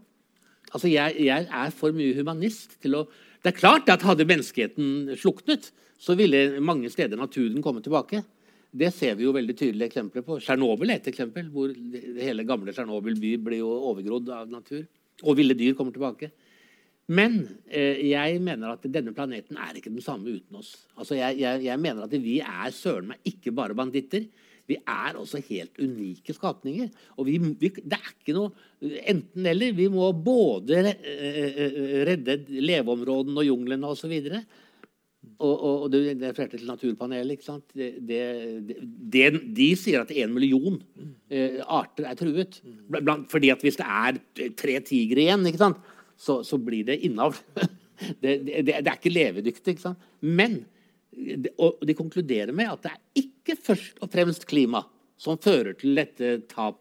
Altså, jeg, jeg, er for mye humanist til å Det er klart at hadde menneskeheten sluknet, så ville mange steder naturen komme tilbake. Det ser vi jo veldig tydelige eksempler på. Tsjernobyl er et eksempel. hvor Hele gamle Tsjernobyl by blir jo overgrodd av natur. Og ville dyr kommer tilbake. Men eh, jeg mener at denne planeten er ikke den samme uten oss. Altså, jeg, jeg, jeg mener at vi er søren meg ikke bare banditter. Vi er også helt unike skapninger. Og vi, vi, det er ikke noe enten-eller. Vi må både redde leveområdene og junglene osv. Og, og, og det refererte til Naturpanelet. ikke sant? Det, det, de sier at én million eh, arter er truet. Blant, fordi at hvis det er tre tigre igjen, ikke sant? Så, så blir det innavl. det, det, er ikke levedyktig. ikke sant? Men og de konkluderer med at det er ikke først og fremst klima som fører til dette tap,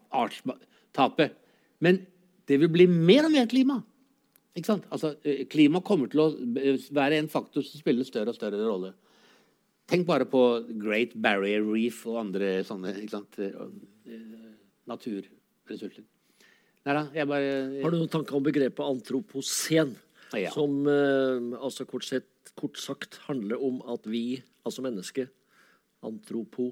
tapet. Men det vil bli mer og mer klima. Altså, eh, klima kommer til å være en faktor som spiller større og større rolle. Tenk bare på Great Barrier Reef og andre sånne eh, naturressurser. Neida, jeg bare Har du noen tanker om begrepet antropocen? Ja. Som eh, altså kort, sett, kort sagt handler om at vi, altså mennesket, antropo,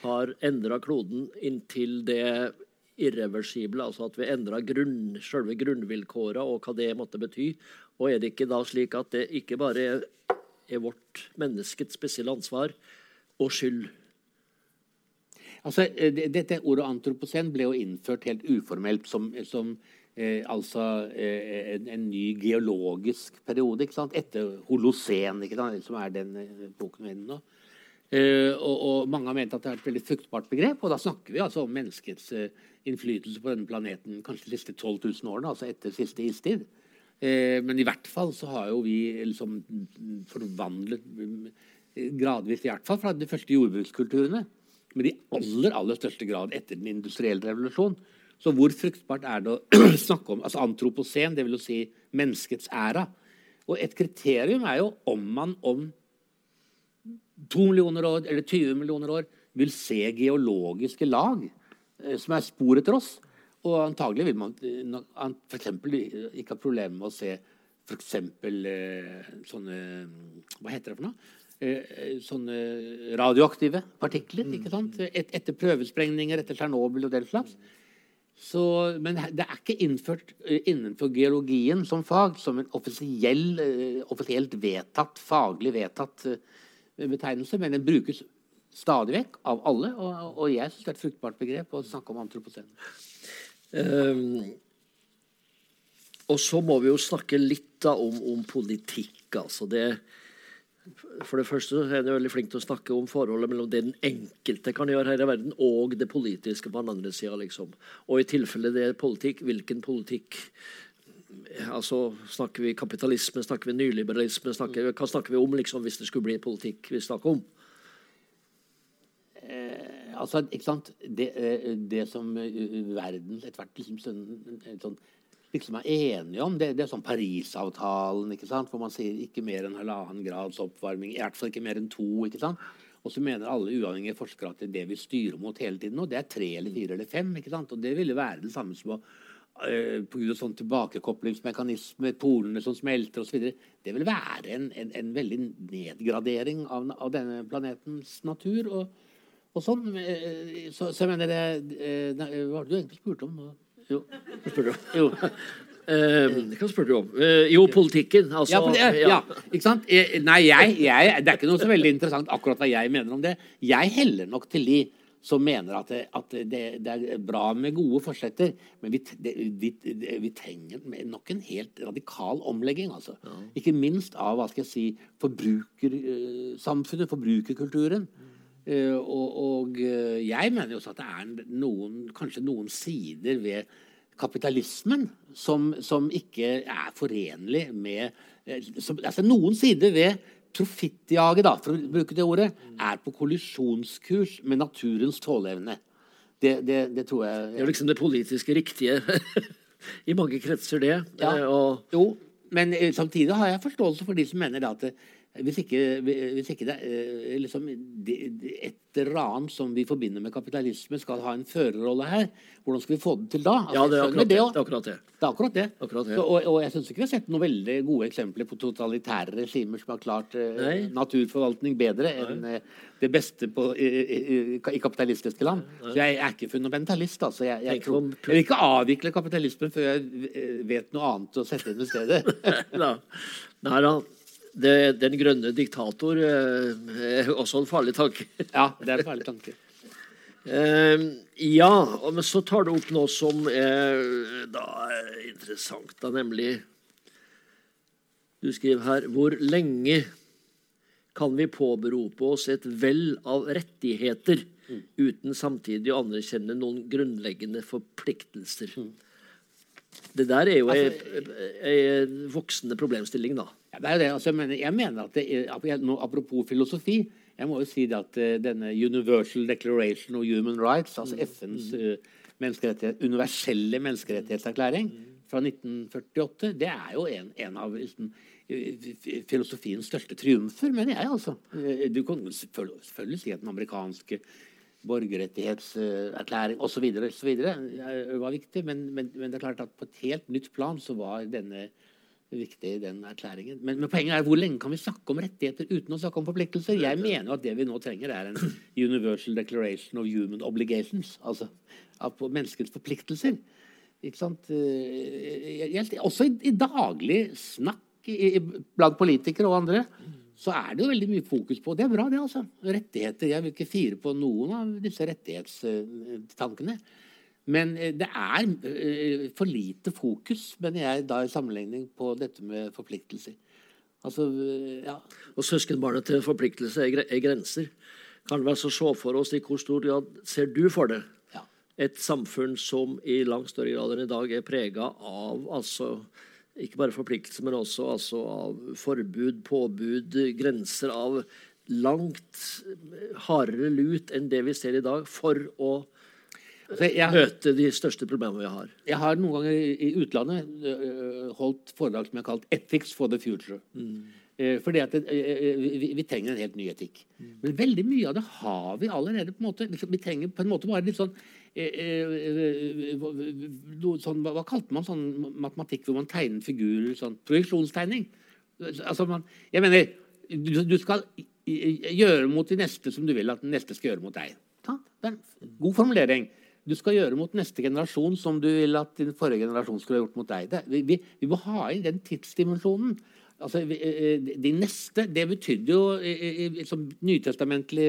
har endra kloden inntil det irreversible. Altså at vi endra grunn, selve grunnvilkåra og hva det måtte bety. Og er det ikke da slik at det ikke bare er, vårt menneskets spesielle ansvar og skyld? Altså, eh, Dette ordet antropocen ble jo innført helt uformelt som, som eh, altså eh, en, en ny geologisk periode etter holocen, som er den eh, boken vi er nå. Eh, og, og mange har ment at det er et veldig fruktbart begrep. Og da snakker vi altså om menneskets eh, innflytelse på denne planeten kanskje de siste 12 000 årene, altså etter siste istid. Eh, men i hvert fall så har jo vi liksom forvandlet mm, gradvis, i hvert fall fra de første jordbrukskulturene, med de aller aller største grad etter den industrielle revolusjon. Så hvor fruktbart er det å snakke om altså vil jo si menneskets æra? Og et kriterium er jo om man om to millioner år eller 20 millioner år vil se geologiske lag eh, som er spor etter oss. Og antagelig vil man f.eks. for eksempel eh, ikke ha problemer med å se f.eks. Eh, sånne Hva heter det for noe? Eh, eh, sånne radioaktive partikler. ikke sant? Et, etter prøvesprengninger etter Tsjernobyl og den slags. Så, men det er ikke innført eh, innenfor geologien som fag som en offisiell, eh, offisielt vedtatt, faglig vedtatt eh, betegnelse, men den brukes stadig vekk av alle, og, og jeg syns det er et fruktbart begrep å snakke om antropocen. Um, og så må vi jo snakke litt da om, om politikk. altså det For det første er jeg veldig flink til å snakke om forholdet mellom det den enkelte kan gjøre her i verden, og det politiske på den andre sida. Liksom. Og i tilfelle det er politikk, hvilken politikk? Altså, Snakker vi kapitalisme, snakker vi nyliberalisme? Snakker, hva snakker vi om liksom, hvis det skulle bli politikk vi snakker om? Altså, ikke sant? Det, eh, det som eh, verden etter hvert liksom, sånn, sånn, liksom er enige om, det, det er sånn Parisavtalen, ikke sant? hvor man sier ikke mer enn halvannen grads oppvarming. I hvert fall ikke mer enn to. ikke sant? Og så mener alle uavhengige forskere at det er det vi styrer mot hele tiden. Og det er tre eller fire eller fem. ikke sant? Og det ville være det samme som å uh, på grunn av sånn tilbakekoblingsmekanismer, polene som smelter osv. Det vil være en, en, en veldig nedgradering av, av denne planetens natur. og og sånn, eh, så, så jeg mener det eh, Hva var det du egentlig spurte om? Jo. Spør du om? jo. Eh, hva spør du om? Eh, jo, politikken. Altså, Ja, det, ja, ikke sant? Eh, Nei, jeg, jeg, det er ikke noe så veldig interessant akkurat hva jeg mener om det. Jeg heller nok til de som mener at det, at det, det er bra med gode forsetter, men vi, det, vi, det, vi trenger nok en helt radikal omlegging. altså. Ikke minst av hva skal jeg si, forbrukersamfunnet, forbrukerkulturen. Eh, og, og eh, jeg mener jo også at det er noen, kanskje noen sider ved kapitalismen som, som ikke er forenlig med eh, som, altså Noen sider ved profittjaget, da, for å bruke det ordet, er på kollisjonskurs med naturens tåleevne. Det, det, det tror jeg Det er liksom det politiske riktige i mange kretser, det. Ja. Eh, Og Jo, men eh, samtidig har jeg forståelse for de som mener da at hvis ikke, hvis ikke det, eh, liksom, et eller annet som vi forbinder med kapitalisme, skal ha en førerrolle her, hvordan skal vi få det til da? Altså, ja, det er akkurat det. det, er akkurat det. Det er akkurat det. Akkurat. Så, og, og jeg syns ikke vi har sett noen veldig gode eksempler på totalitære regimer som har klart eh, Nei. naturforvaltning bedre enn eh, det beste på, i, i, i, kapitalistiske land. Så jeg er ikke fundamentalist. Altså. Jeg, jeg, tror, jeg vil ikke avvikle kapitalismen før jeg vet noe annet å sette inn i stedet. Nei da. Det, den grønne diktator eh, er også en farlig tanke. ja, det er en farlig tanke. Eh, ja, men så tar du opp noe som er da er interessant, da, nemlig Du skriver her Hvor lenge kan vi påberope oss et vell av rettigheter uten samtidig å anerkjenne noen grunnleggende forpliktelser? Det der er jo ei, ei voksende problemstilling, da. Ja, det er jo det. Altså, jeg, mener, jeg mener at det Apropos filosofi, jeg må jo si det at eh, denne Universal Declaration of Human Rights, altså FNs eh, menneskerettighet, universelle menneskerettighetserklæring fra 1948, det er jo en, en av liksom, eh, filosofiens største triumfer, mener jeg. altså. Du kan selvfølgelig si at den amerikanske borgerrettighetserklæring osv. var viktig. Men, men, men, det er klart at på et helt nytt plan så var denne viktig, i den erklæringen. Men, men, poenget er hvor lenge kan vi snakke om rettigheter uten å snakke om forpliktelser? Jeg mener at det vi nå trenger, er en Universal Declaration of Human Obligations. Altså av menneskets forpliktelser. Ikke sant? Eh, jeg, også i, i, daglig snakk i, blant politikere og andre så er det jo veldig mye fokus på Det er bra, det, altså. Rettigheter. Jeg vil ikke fire på noen av disse rettighetstankene. Men eh, det er eh, for lite fokus, mener jeg, da i sammenligning på dette med forpliktelser. Altså, eh, ja. Og søskenbarnet til forpliktelse er grenser. Kan vi altså se for oss i hvor stor grad ser du for det ja. et samfunn som i langt større grad enn i dag er prega av altså ikke bare forpliktelser, men også altså, av forbud, påbud, grenser av langt hardere lut enn det vi ser i dag, for å jeg, møte de største problemene vi har. Jeg har noen ganger i utlandet uh, holdt foredrag som jeg har kalt 'Ethics for the future'. Mm. Uh, fordi at det, uh, vi, vi, trenger en helt ny etikk. Mm. Men veldig mye av det har vi allerede. på en måte. Vi trenger på en måte bare litt sånn sånn, hva, kalte man sånn matematikk hvor man tegner figurer? Sånn projeksjonstegning. Altså man, jeg mener, du, du, skal gjøre mot de neste som du vil at den neste skal gjøre mot deg. Det er en god formulering du skal gjøre mot neste generasjon som du vil at din forrige generasjon skulle ha gjort mot deg. Det, vi, vi, må ha inn den tidsdimensjonen. Altså, eh, de neste Det betydde jo i, i, som nytestamentlig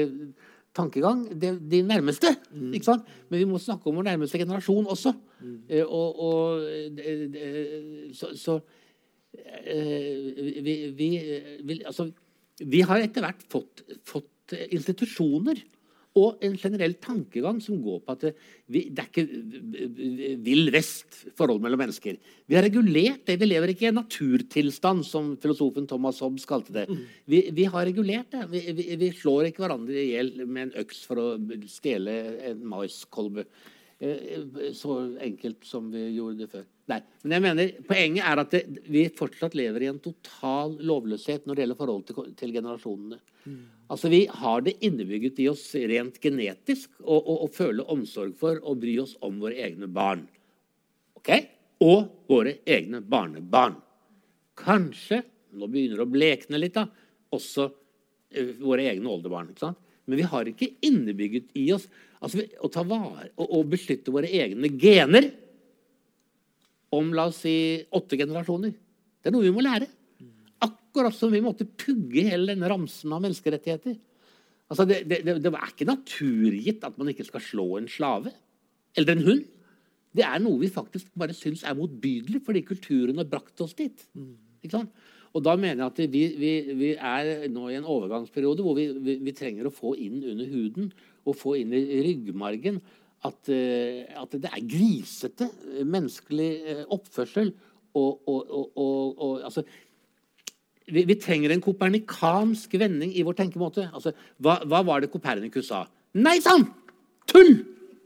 tankegang de, de nærmeste. Mm. ikke sant? Men vi må snakke om vår nærmeste generasjon også. Mm. Eh, og, og eh, så, så vi, vi, vi, altså, vi har etter hvert fått, fått institusjoner og en generell tankegang som går på at vi, det er ikke vill vest forhold mellom mennesker. Vi har regulert det. Vi lever ikke i en naturtilstand, som filosofen Thomas Hobbes kalte det. Vi, vi har regulert det. Vi, vi, vi slår ikke hverandre i hjel med en øks for å stjele en maiskolbe. Eh, så enkelt som vi gjorde det før. Nei, men jeg mener, Poenget er at det, vi fortsatt lever i en total lovløshet når det gjelder forholdet til, til generasjonene. Mm. Altså, Vi har det innebygget i oss rent genetisk å føle omsorg for og bry oss om våre egne barn. Ok? Og våre egne barnebarn. Kanskje, nå begynner det å blekne litt, da, også uh, våre egne oldebarn. ikke sant? Men vi har ikke innebygget i oss altså, å ta vare og, og beskytte våre egne gener om la oss si, åtte generasjoner. Det er noe vi må lære. Akkurat som vi måtte pugge hele denne ramsen av menneskerettigheter. Altså, det, det, det, er ikke naturgitt at man ikke skal slå en slave eller en hund. Det er noe vi faktisk bare syns er motbydelig fordi kulturen har brakt oss dit. Og da mener jeg at vi, vi, vi, er nå i en overgangsperiode hvor vi, vi, trenger å få inn under huden og få inn i ryggmargen at, eh, at det er grisete menneskelig eh, oppførsel. Og, og, og, og altså, vi, vi, trenger en kopernikansk vending i vår tenkemåte. Altså, hva, hva, var det Kopernikus sa? Nei sann! Tull!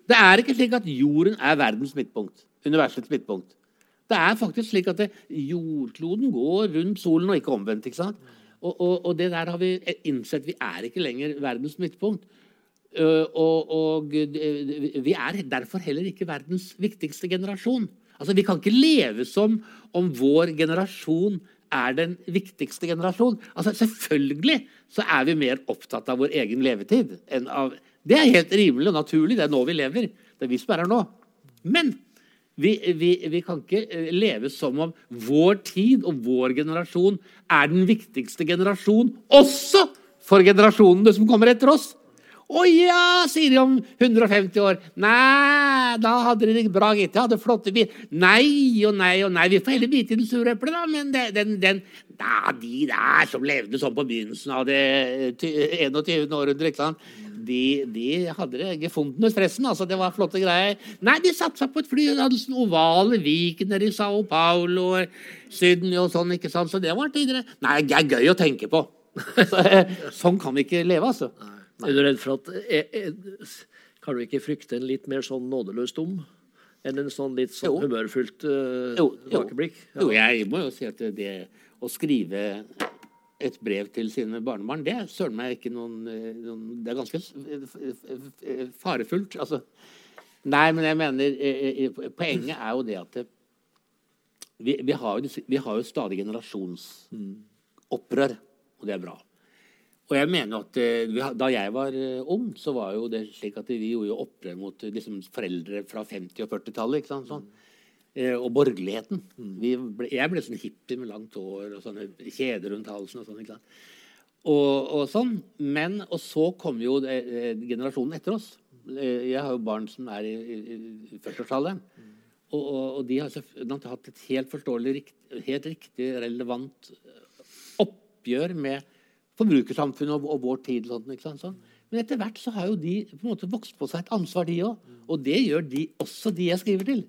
Det er ikke slik at jorden er verdens midtpunkt. Universets midtpunkt. Det er faktisk slik at det, jordkloden går rundt solen, og ikke omvendt. ikke sant? Og, og, og, det der har vi innsett. Vi er ikke lenger verdens midtpunkt. Og, og, vi er derfor heller ikke verdens viktigste generasjon. Altså, Vi kan ikke leve som om vår generasjon er den viktigste generasjon. Altså, Selvfølgelig så er vi mer opptatt av vår egen levetid. enn av... Det er helt rimelig og naturlig. Det er nå vi lever. Det er vi som er her nå. Men vi, vi, vi, kan ikke eh, leve som om vår tid og vår generasjon er den viktigste generasjon også for generasjonene som kommer etter oss. Å ja, sier de om 150 år. Nei, da hadde de det bra, gitt. De hadde flotte bil. Nei og nei og nei. Vi får heller bite i den sure eplet, da. Men den, den, den da, De der som levde sånn på begynnelsen av det 21. århundre, ikke sant? De, de hadde det gefundenes fressen. altså Det var flotte greier. Nei, de satte seg på et fly De hadde sånn ovale Viken i Sao Paulo og Sydney og sånn. ikke sant? Så det var tidligere. Nei, det er gøy å tenke på. Sånn kan vi ikke leve, altså. Er du redd for at er, er, Kan du ikke frykte en litt mer sånn nådeløs dom? Enn en sånn litt sånn humørfullt uh, tilbakeblikk? Ja. Jo, jeg må jo si at det å skrive et brev til sine barnebarn, det er søren meg ikke noen, eh, noen Det er ganske farefullt. Altså Nei, men jeg mener eh, eh, Poenget er jo det at det, vi, vi, har jo, vi har jo stadig generasjonsopprør, og det er bra. Og jeg mener at eh, Da jeg var eh, ung, så var jo det slik at vi gjorde jo opprør mot eh, liksom, foreldre fra 50- og 40-tallet. ikke sant, sånn. Og borgerligheten. Vi ble, jeg ble sånn hippie med langt hår og sånne kjeder rundt halsen. Og sånn, ikke sant? Og, og sånn. Men, og så kom jo eh, generasjonen etter oss. Jeg har jo barn som er i, i, i 40-årsalderen. Og, og, og de har selvf- de har hatt et helt forståelig, rikt- helt riktig, relevant oppgjør med forbrukersamfunnet og, og vår tid. Sånn? Sånn. Men etter hvert så har jo de på en måte vokst på seg et ansvar, de òg. Og det gjør de, også de jeg skriver til.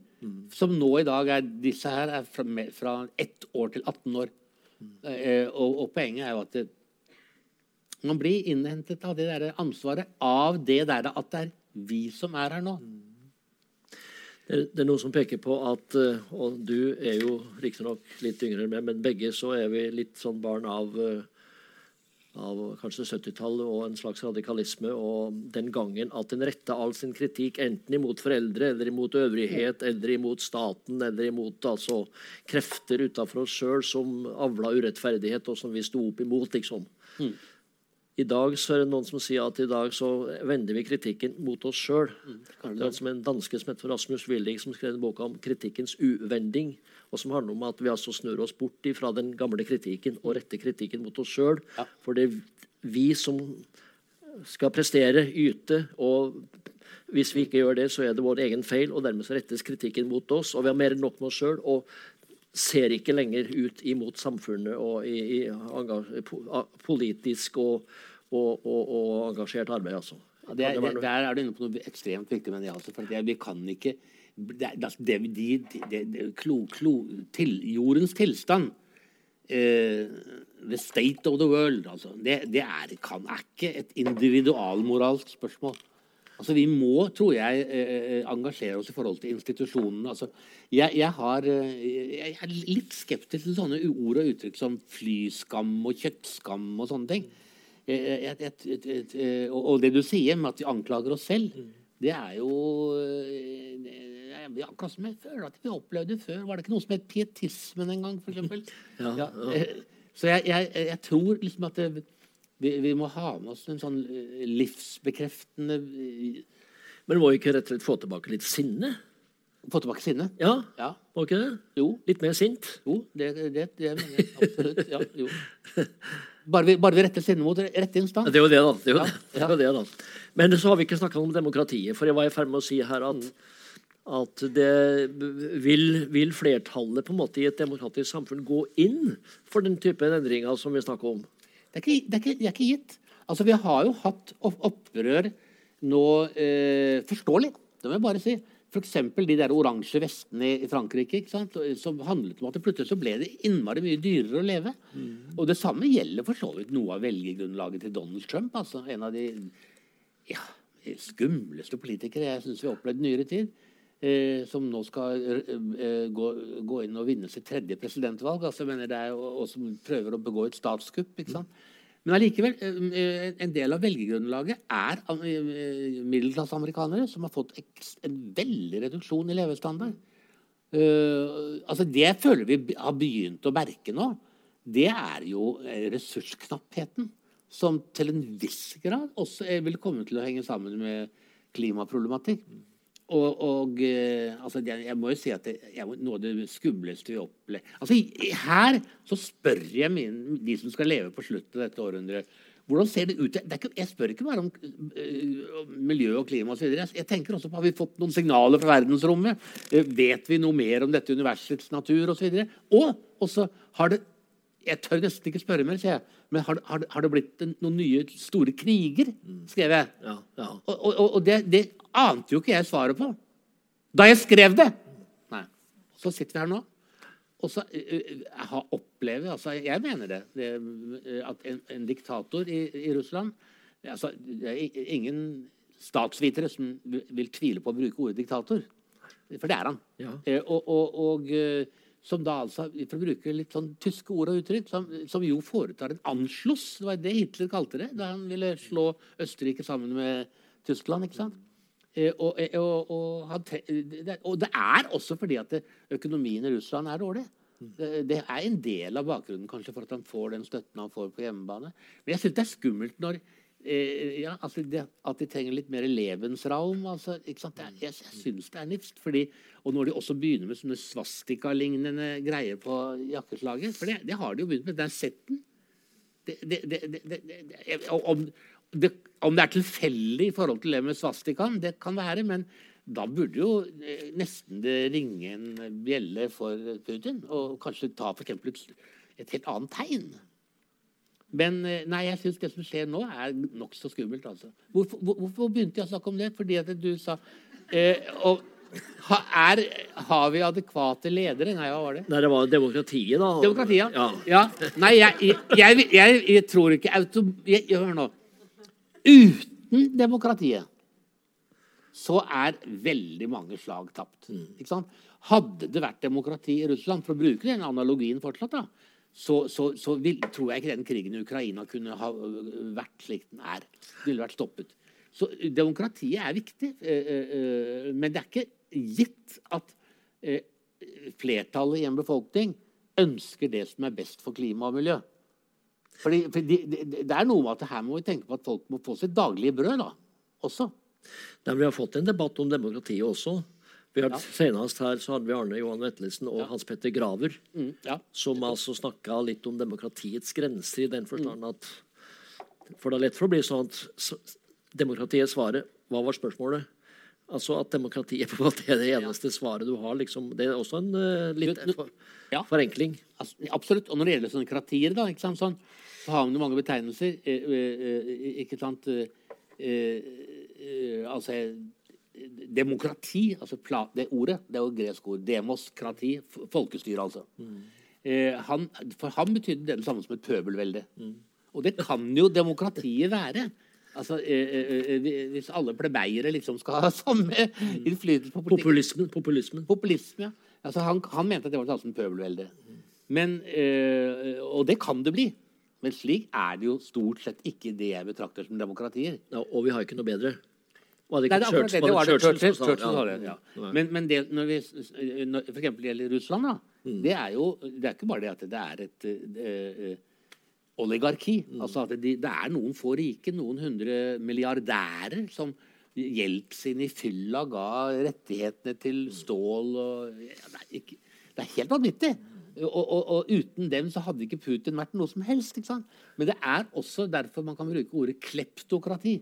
Som nå i dag er Disse her er fra, fra ett år til 18 år. Eh, og, og poenget er jo at det, man blir innhentet av det der ansvaret av det der at det er vi som er her nå. Det, det er noen som peker på at eh, Og du er jo riktignok litt yngre enn meg, men begge så er vi litt sånn barn av eh, av kanskje 70-tallet og en slags radikalisme. Og den gangen at en retta all sin kritikk enten imot foreldre, eller imot øvrighet, eller imot staten, eller imot altså, krefter utafor oss sjøl som avla urettferdighet, og som vi sto opp imot, liksom. I dag så er det noen som sier at i dag så vender vi kritikken mot oss sjøl. Det er som en danske som heter Rasmus Willig, som skrev en bok om kritikkens uvending. Og som handler om at vi altså snur oss bort fra den gamle kritikken og retter kritikken mot oss sjøl. For det er vi som skal prestere, yte. Og hvis vi ikke gjør det, så er det vår egen feil, og dermed så rettes kritikken mot oss. Og vi har mer enn nok med oss sjøl. Og ser ikke lenger ut imot samfunnet og i, i politisk og, og, og, og engasjert arbeid, altså. Ja, det, er- det der er du inne på noe ekstremt viktig, men ja, Altså, for det, vi kan ikke det, altså, det, de, det, det, klo, klo, til, Jordens tilstand eh, The state of the world. Altså, det det er, kan, er ikke et individualmoralsk spørsmål. Altså, vi må, tror jeg, eh, engasjere oss i forhold til institusjonene. Altså, jeg, jeg, har, eh, jeg er litt skeptisk til sånne ord og uttrykk som flyskam og kjøttskam og sånne ting. Eh, jeg- og, og det du sier med at vi anklager oss selv, det er jo eh, er akkurat som jeg føler at vi opplevde før. Var det ikke noe som het pietismen en gang, for eksempel? Ja, ja. eh, Så jeg, jeg, jeg tror liksom at det, vi, vi må ha med oss en sånn eh, livsbekreftende eh, Men må vi ikke rett og slett få tilbake litt sinne? Få tilbake sinnet. Ja, Ja. må ikke det? Jo. Litt mer sint? Jo, det, det, det mener jeg absolutt. Ja, jo. Bare vi, bare vi retter sinnet mot rette instans. Det er jo det, da. Det er jo, Ja, det. Det er jo det, da. Men så har vi ikke snakka om demokratiet. For jeg var i ferd med å si her at, at det vil, vil flertallet på en måte i et demokratisk samfunn gå inn for den type endringer som vi snakker om? Det er ikke, det er ikke, det er ikke gitt. Altså, vi har jo hatt opprør nå eh, Forståelig, det må jeg bare si. F.eks. de der oransje vestene i Frankrike. Som handlet om at det plutselig så ble det innmari mye dyrere å leve. Og det samme gjelder for så vidt noe av velgergrunnlaget til Donald Trump. altså En av de ja, skumleste politikere jeg syns vi har opplevd i nyere tid. Eh, som nå skal eh, eh, gå, gå inn og vinne sitt tredje presidentvalg. altså mener det er, og, og som prøver å begå et statskupp. ikke sant? Men allikevel, eh, en del av velgergrunnlaget er eh, middelklasseamerikanere som har fått en veldig reduksjon i levestandard. Eh, altså Det føler vi har begynt å merke nå, det er jo eh, ressursknappheten. Som til en viss grad også eh, vil komme til å henge sammen med klimaproblematikk. Og, og eh, altså, jeg, må jo si at det er noe av det skumleste vi opplever altså, Her så spør jeg min, de som skal leve på slutten av dette århundret hvordan ser det ut? Det ikke, jeg spør ikke bare om øh, miljø og klima osv. Jeg, jeg tenker også på har vi fått noen signaler fra verdensrommet. Eh, vet vi noe mer om dette universets natur osv.? Og, så og også har det Jeg tør nesten ikke spørre mer, sier jeg. Men har, har, har det blitt en, noen nye store kriger? skrev jeg. Ja, ja. Og, og, og det, det ante jo ikke jeg svaret på da jeg skrev det. Nei. Så sitter vi her nå. Og så uh, opplever altså, Jeg mener det. det at en, en diktator i, i Russland altså, Det er ingen statsvitere som vil vil tvile på å bruke ordet diktator. For det er han. Ja. Eh, og, og, og som da altså, for å bruke litt sånn tyske ord og uttrykk, som, som jo foretar en anslåss. Det var det Hitler kalte det da han ville slå Østerrike sammen med Tyskland. ikke sant? Eh, og, eh, og, og, det, og, det, er også fordi at økonomien i Russland er dårlig. Det, er en del av bakgrunnen kanskje for at han får den støtten han får på hjemmebane. Men jeg syns det er skummelt når eh, ja, altså det, at de trenger litt mer levensraum. Altså, jeg, jeg syns det er nifst. Fordi, og når de også begynner med sånne svastika-lignende greier på jakkeslaget For det, det, har de jo begynt med. Den setten. om, det, om det er tilfeldig i forhold til det med svastikaen, det kan være. men da burde jo eh, nesten det ringe en bjelle for Putin, og kanskje ta et, et helt annet tegn. Men eh, nei, jeg syns det som skjer nå, er nokså skummelt. altså. Hvorfor, hvorfor, begynte jeg å snakke om det? Fordi at du sa eh, og, er, Har vi adekvate ledere? Nei, hva var det? Nei, Det var demokratiet, da. Demokratiet, ja. ja. Nei, jeg, jeg, jeg, jeg tror ikke auto... Hør nå. Uten demokratiet så er veldig mange slag tapt. Mm. Hadde det vært demokrati i Russland, for å bruke den analogien fortsatt, da, så, så, så vil, tror jeg ikke den krigen i Ukraina kunne ha øh, vært slik den er. Det ville vært stoppet. Så demokratiet er viktig, øh, øh, men det er ikke gitt at flertallet i en befolkning ønsker det som er best for klima og miljø. Fordi, for det, de, det, er noe med at her må vi tenke på at folk må få sitt daglige brød da, også. Da vi har fått en debatt om demokratiet også. Vi har, ja. Senest her så hadde vi Arne Johan Vetlesen og ja. Hans Petter Graver, mm, ja. som altså snakka litt om demokratiets grenser, i den forstand at For det er lett for å bli sånn at demokratiet svaret Hva var spørsmålet? Altså At demokratiet på en måte er det eneste svaret du har. Liksom, det er også en uh, litt for, forenkling. Altså, absolutt. Og når det gjelder sånne kratier, da, sant, sånn, så har man jo mange betegnelser. Eh, eh, eh ikke sant? Eh, altså Demokrati, altså det ordet, det er jo gresk ord. Demoskrati, folkestyre, altså. Mm. Eh, han, for ham betydde det det samme som et pøbelvelde. Mm. Og det kan jo demokratiet være. Altså, eh, eh, eh Hvis alle plebeiere liksom skal ha samme mm. innflytelse på politikk. Populismen. Populismen. Populisme, ja. altså, han, han, mente at det var det samme som pøbelvelde. Men, eh, og det kan det bli. Men slik er det jo stort sett ikke det jeg betrakter som demokratier. Ja, og vi har ikke noe bedre. Var det ikke Nei, det, det, var det Churchill, Churchill, sa det. Ja. Men, men det, når vi når, for eksempel gjelder Russland, da, mm. det er jo det er ikke bare det at det er et uh, oligarki. Mm. Altså at det, det, er noen få rike, noen hundre milliardærer som Jeltsin i fylla ga rettighetene til stål og ja, det, er ikke, det er helt vanvittig. Og, og, og, uten dem så hadde ikke Putin vært noe som helst. Men det er også derfor man kan bruke ordet kleptokrati.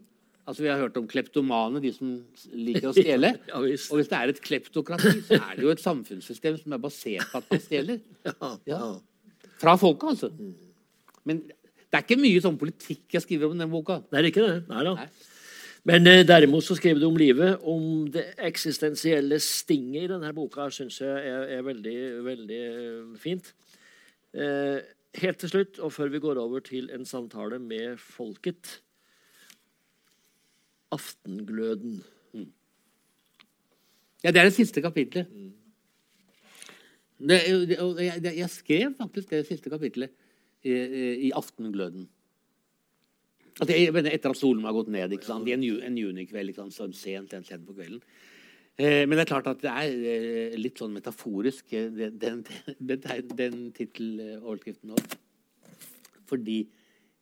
Altså Vi har hørt om kleptomane, de som liker å stjele. ja, og hvis det er et kleptokrati, så er det jo et samfunnssystem som er basert på at man stjeler. Ja. Fra folket, altså. Men det er ikke mye sånn politikk jeg skriver om i den boka. Det er ikke det. Nei da. Men eh, derimot så skriver du om livet. Om det eksistensielle stinget i denne boka syns jeg er, er, veldig, veldig eh, fint. Eh, helt til slutt, og før vi går over til en samtale med folket Aftengløden. Mm. Ja, det er det siste kapitlet. Mm. Det, det, jeg, jeg, skrev faktisk det siste kapitlet i, i Aftengløden. Altså, jeg, etter at solen har gått ned ikke sant? i en, en junikveld sånn sent, sent på kvelden. Eh, men det er klart at det er eh, litt sånn metaforisk, eh, den, den, den, den titteloverskriften òg. Fordi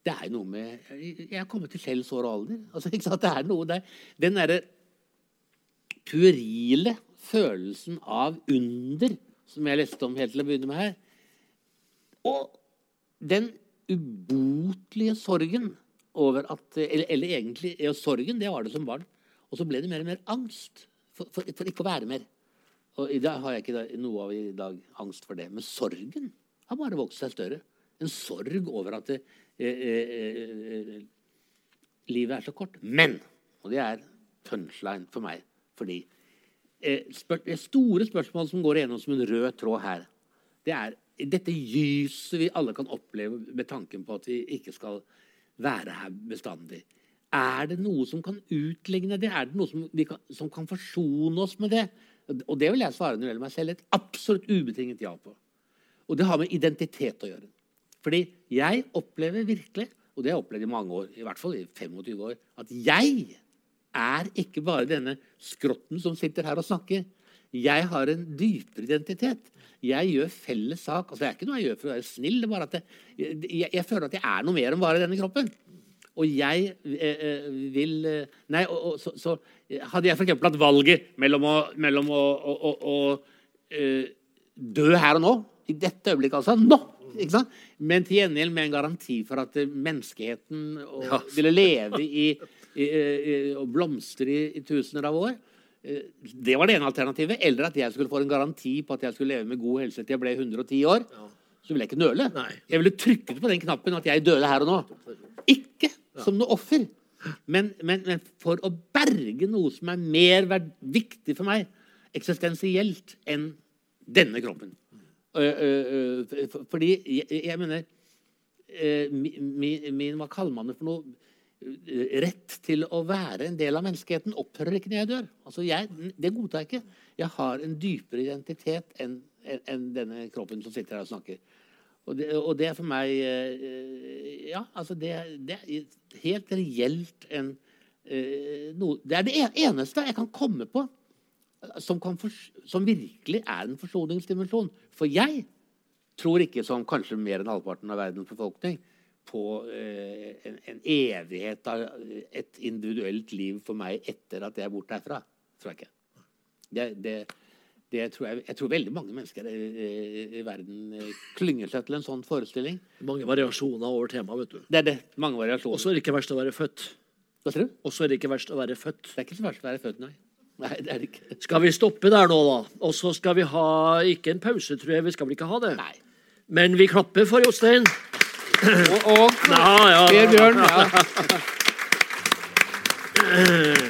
det er noe med Jeg er kommet til selv år og alder. Altså, ikke sant? det er noe der. Den derre puerile følelsen av under som jeg leste om helt til å begynne med her, og den ubotelige sorgen over at Eller, eller egentlig ja, sorgen, det var det som barn. Og så ble det mer og mer angst for, for, for ikke å være mer. Og I dag har jeg ikke noe av i dag angst for det. Men sorgen har bare vokst seg større. En sorg over at det, livet er så kort. Men, og det er punchline for meg, fordi det store spørsmålet som går igjennom som en rød tråd her, det er dette gyset vi alle kan oppleve med tanken på at vi ikke skal være her bestandig. Er det noe som kan utligne det? Er det noe som, kan, som kan forsone oss med det? Og det vil jeg svare når det gjelder meg selv et absolutt ubetinget ja på. Og det har med identitet å gjøre. Fordi jeg opplever virkelig, og det har jeg opplevd i mange år, i hvert fall i 25 år, at jeg er ikke bare denne skrotten som sitter her og snakker. Jeg har en dypere identitet. Jeg gjør felles sak. Altså, det er ikke noe jeg gjør for å være snill. det er bare at jeg, jeg, jeg føler at jeg er noe mer enn bare denne kroppen. Og jeg eh, eh vil eh, Nei, og, og, så, så, hadde jeg f.eks. hatt valget mellom å, mellom å, å, å eh, dø her og nå, i dette øyeblikket altså, nå? Men til gjengjeld med en garanti for at eh, menneskeheten og, Ja. ville leve i, i, i, og blomstre i, tusener av år. Eh, Det var det ene alternativet. Eller at jeg skulle få en garanti på at jeg skulle leve med god helse til jeg ble 110 år. Så ville jeg ikke nøle. Nei. Jeg ville trykket på den knappen at jeg døde her og nå. Ikke som noe offer, men, men, men for å berge noe som er mer viktig for meg eksistensielt enn denne kroppen. Fordi jeg, jeg mener eh, mi- mi- min, Hva kaller man det for noe? Rett til å være en del av menneskeheten opphører ikke når jeg dør. Altså jeg, det godtar jeg ikke. Jeg har en dypere identitet enn en enn denne kroppen som sitter her og snakker. Og det, og det er for meg Ja, altså det, det er helt reelt en noe Det er det eneste jeg kan komme på som, kan fors- som virkelig er en forsoningsdimensjon. For jeg tror ikke, som kanskje mer enn halvparten av verdens befolkning, på eh, en, en evighet av et individuelt liv for meg etter at jeg er borte herfra. Tror jeg ikke. Det, det, det tror jeg, jeg tror veldig mange mennesker i, i, i verden eh, klynger seg til en sånn forestilling. Mange variasjoner over temaet, vet du. Det er det. Mange variasjoner. Og så er det ikke verst å være født. Hva sier du? Og så er det ikke verst å være født. Det er ikke så verst å være født, nei. Nei, det er det ikke. Skal vi stoppe der nå, da? Og så skal vi ha ikke en pause, tror jeg. Vi skal vel ikke ha det? Nei. Men vi klapper for Jostein. Og, og Ja, ja, ja. Bjørn. Ja.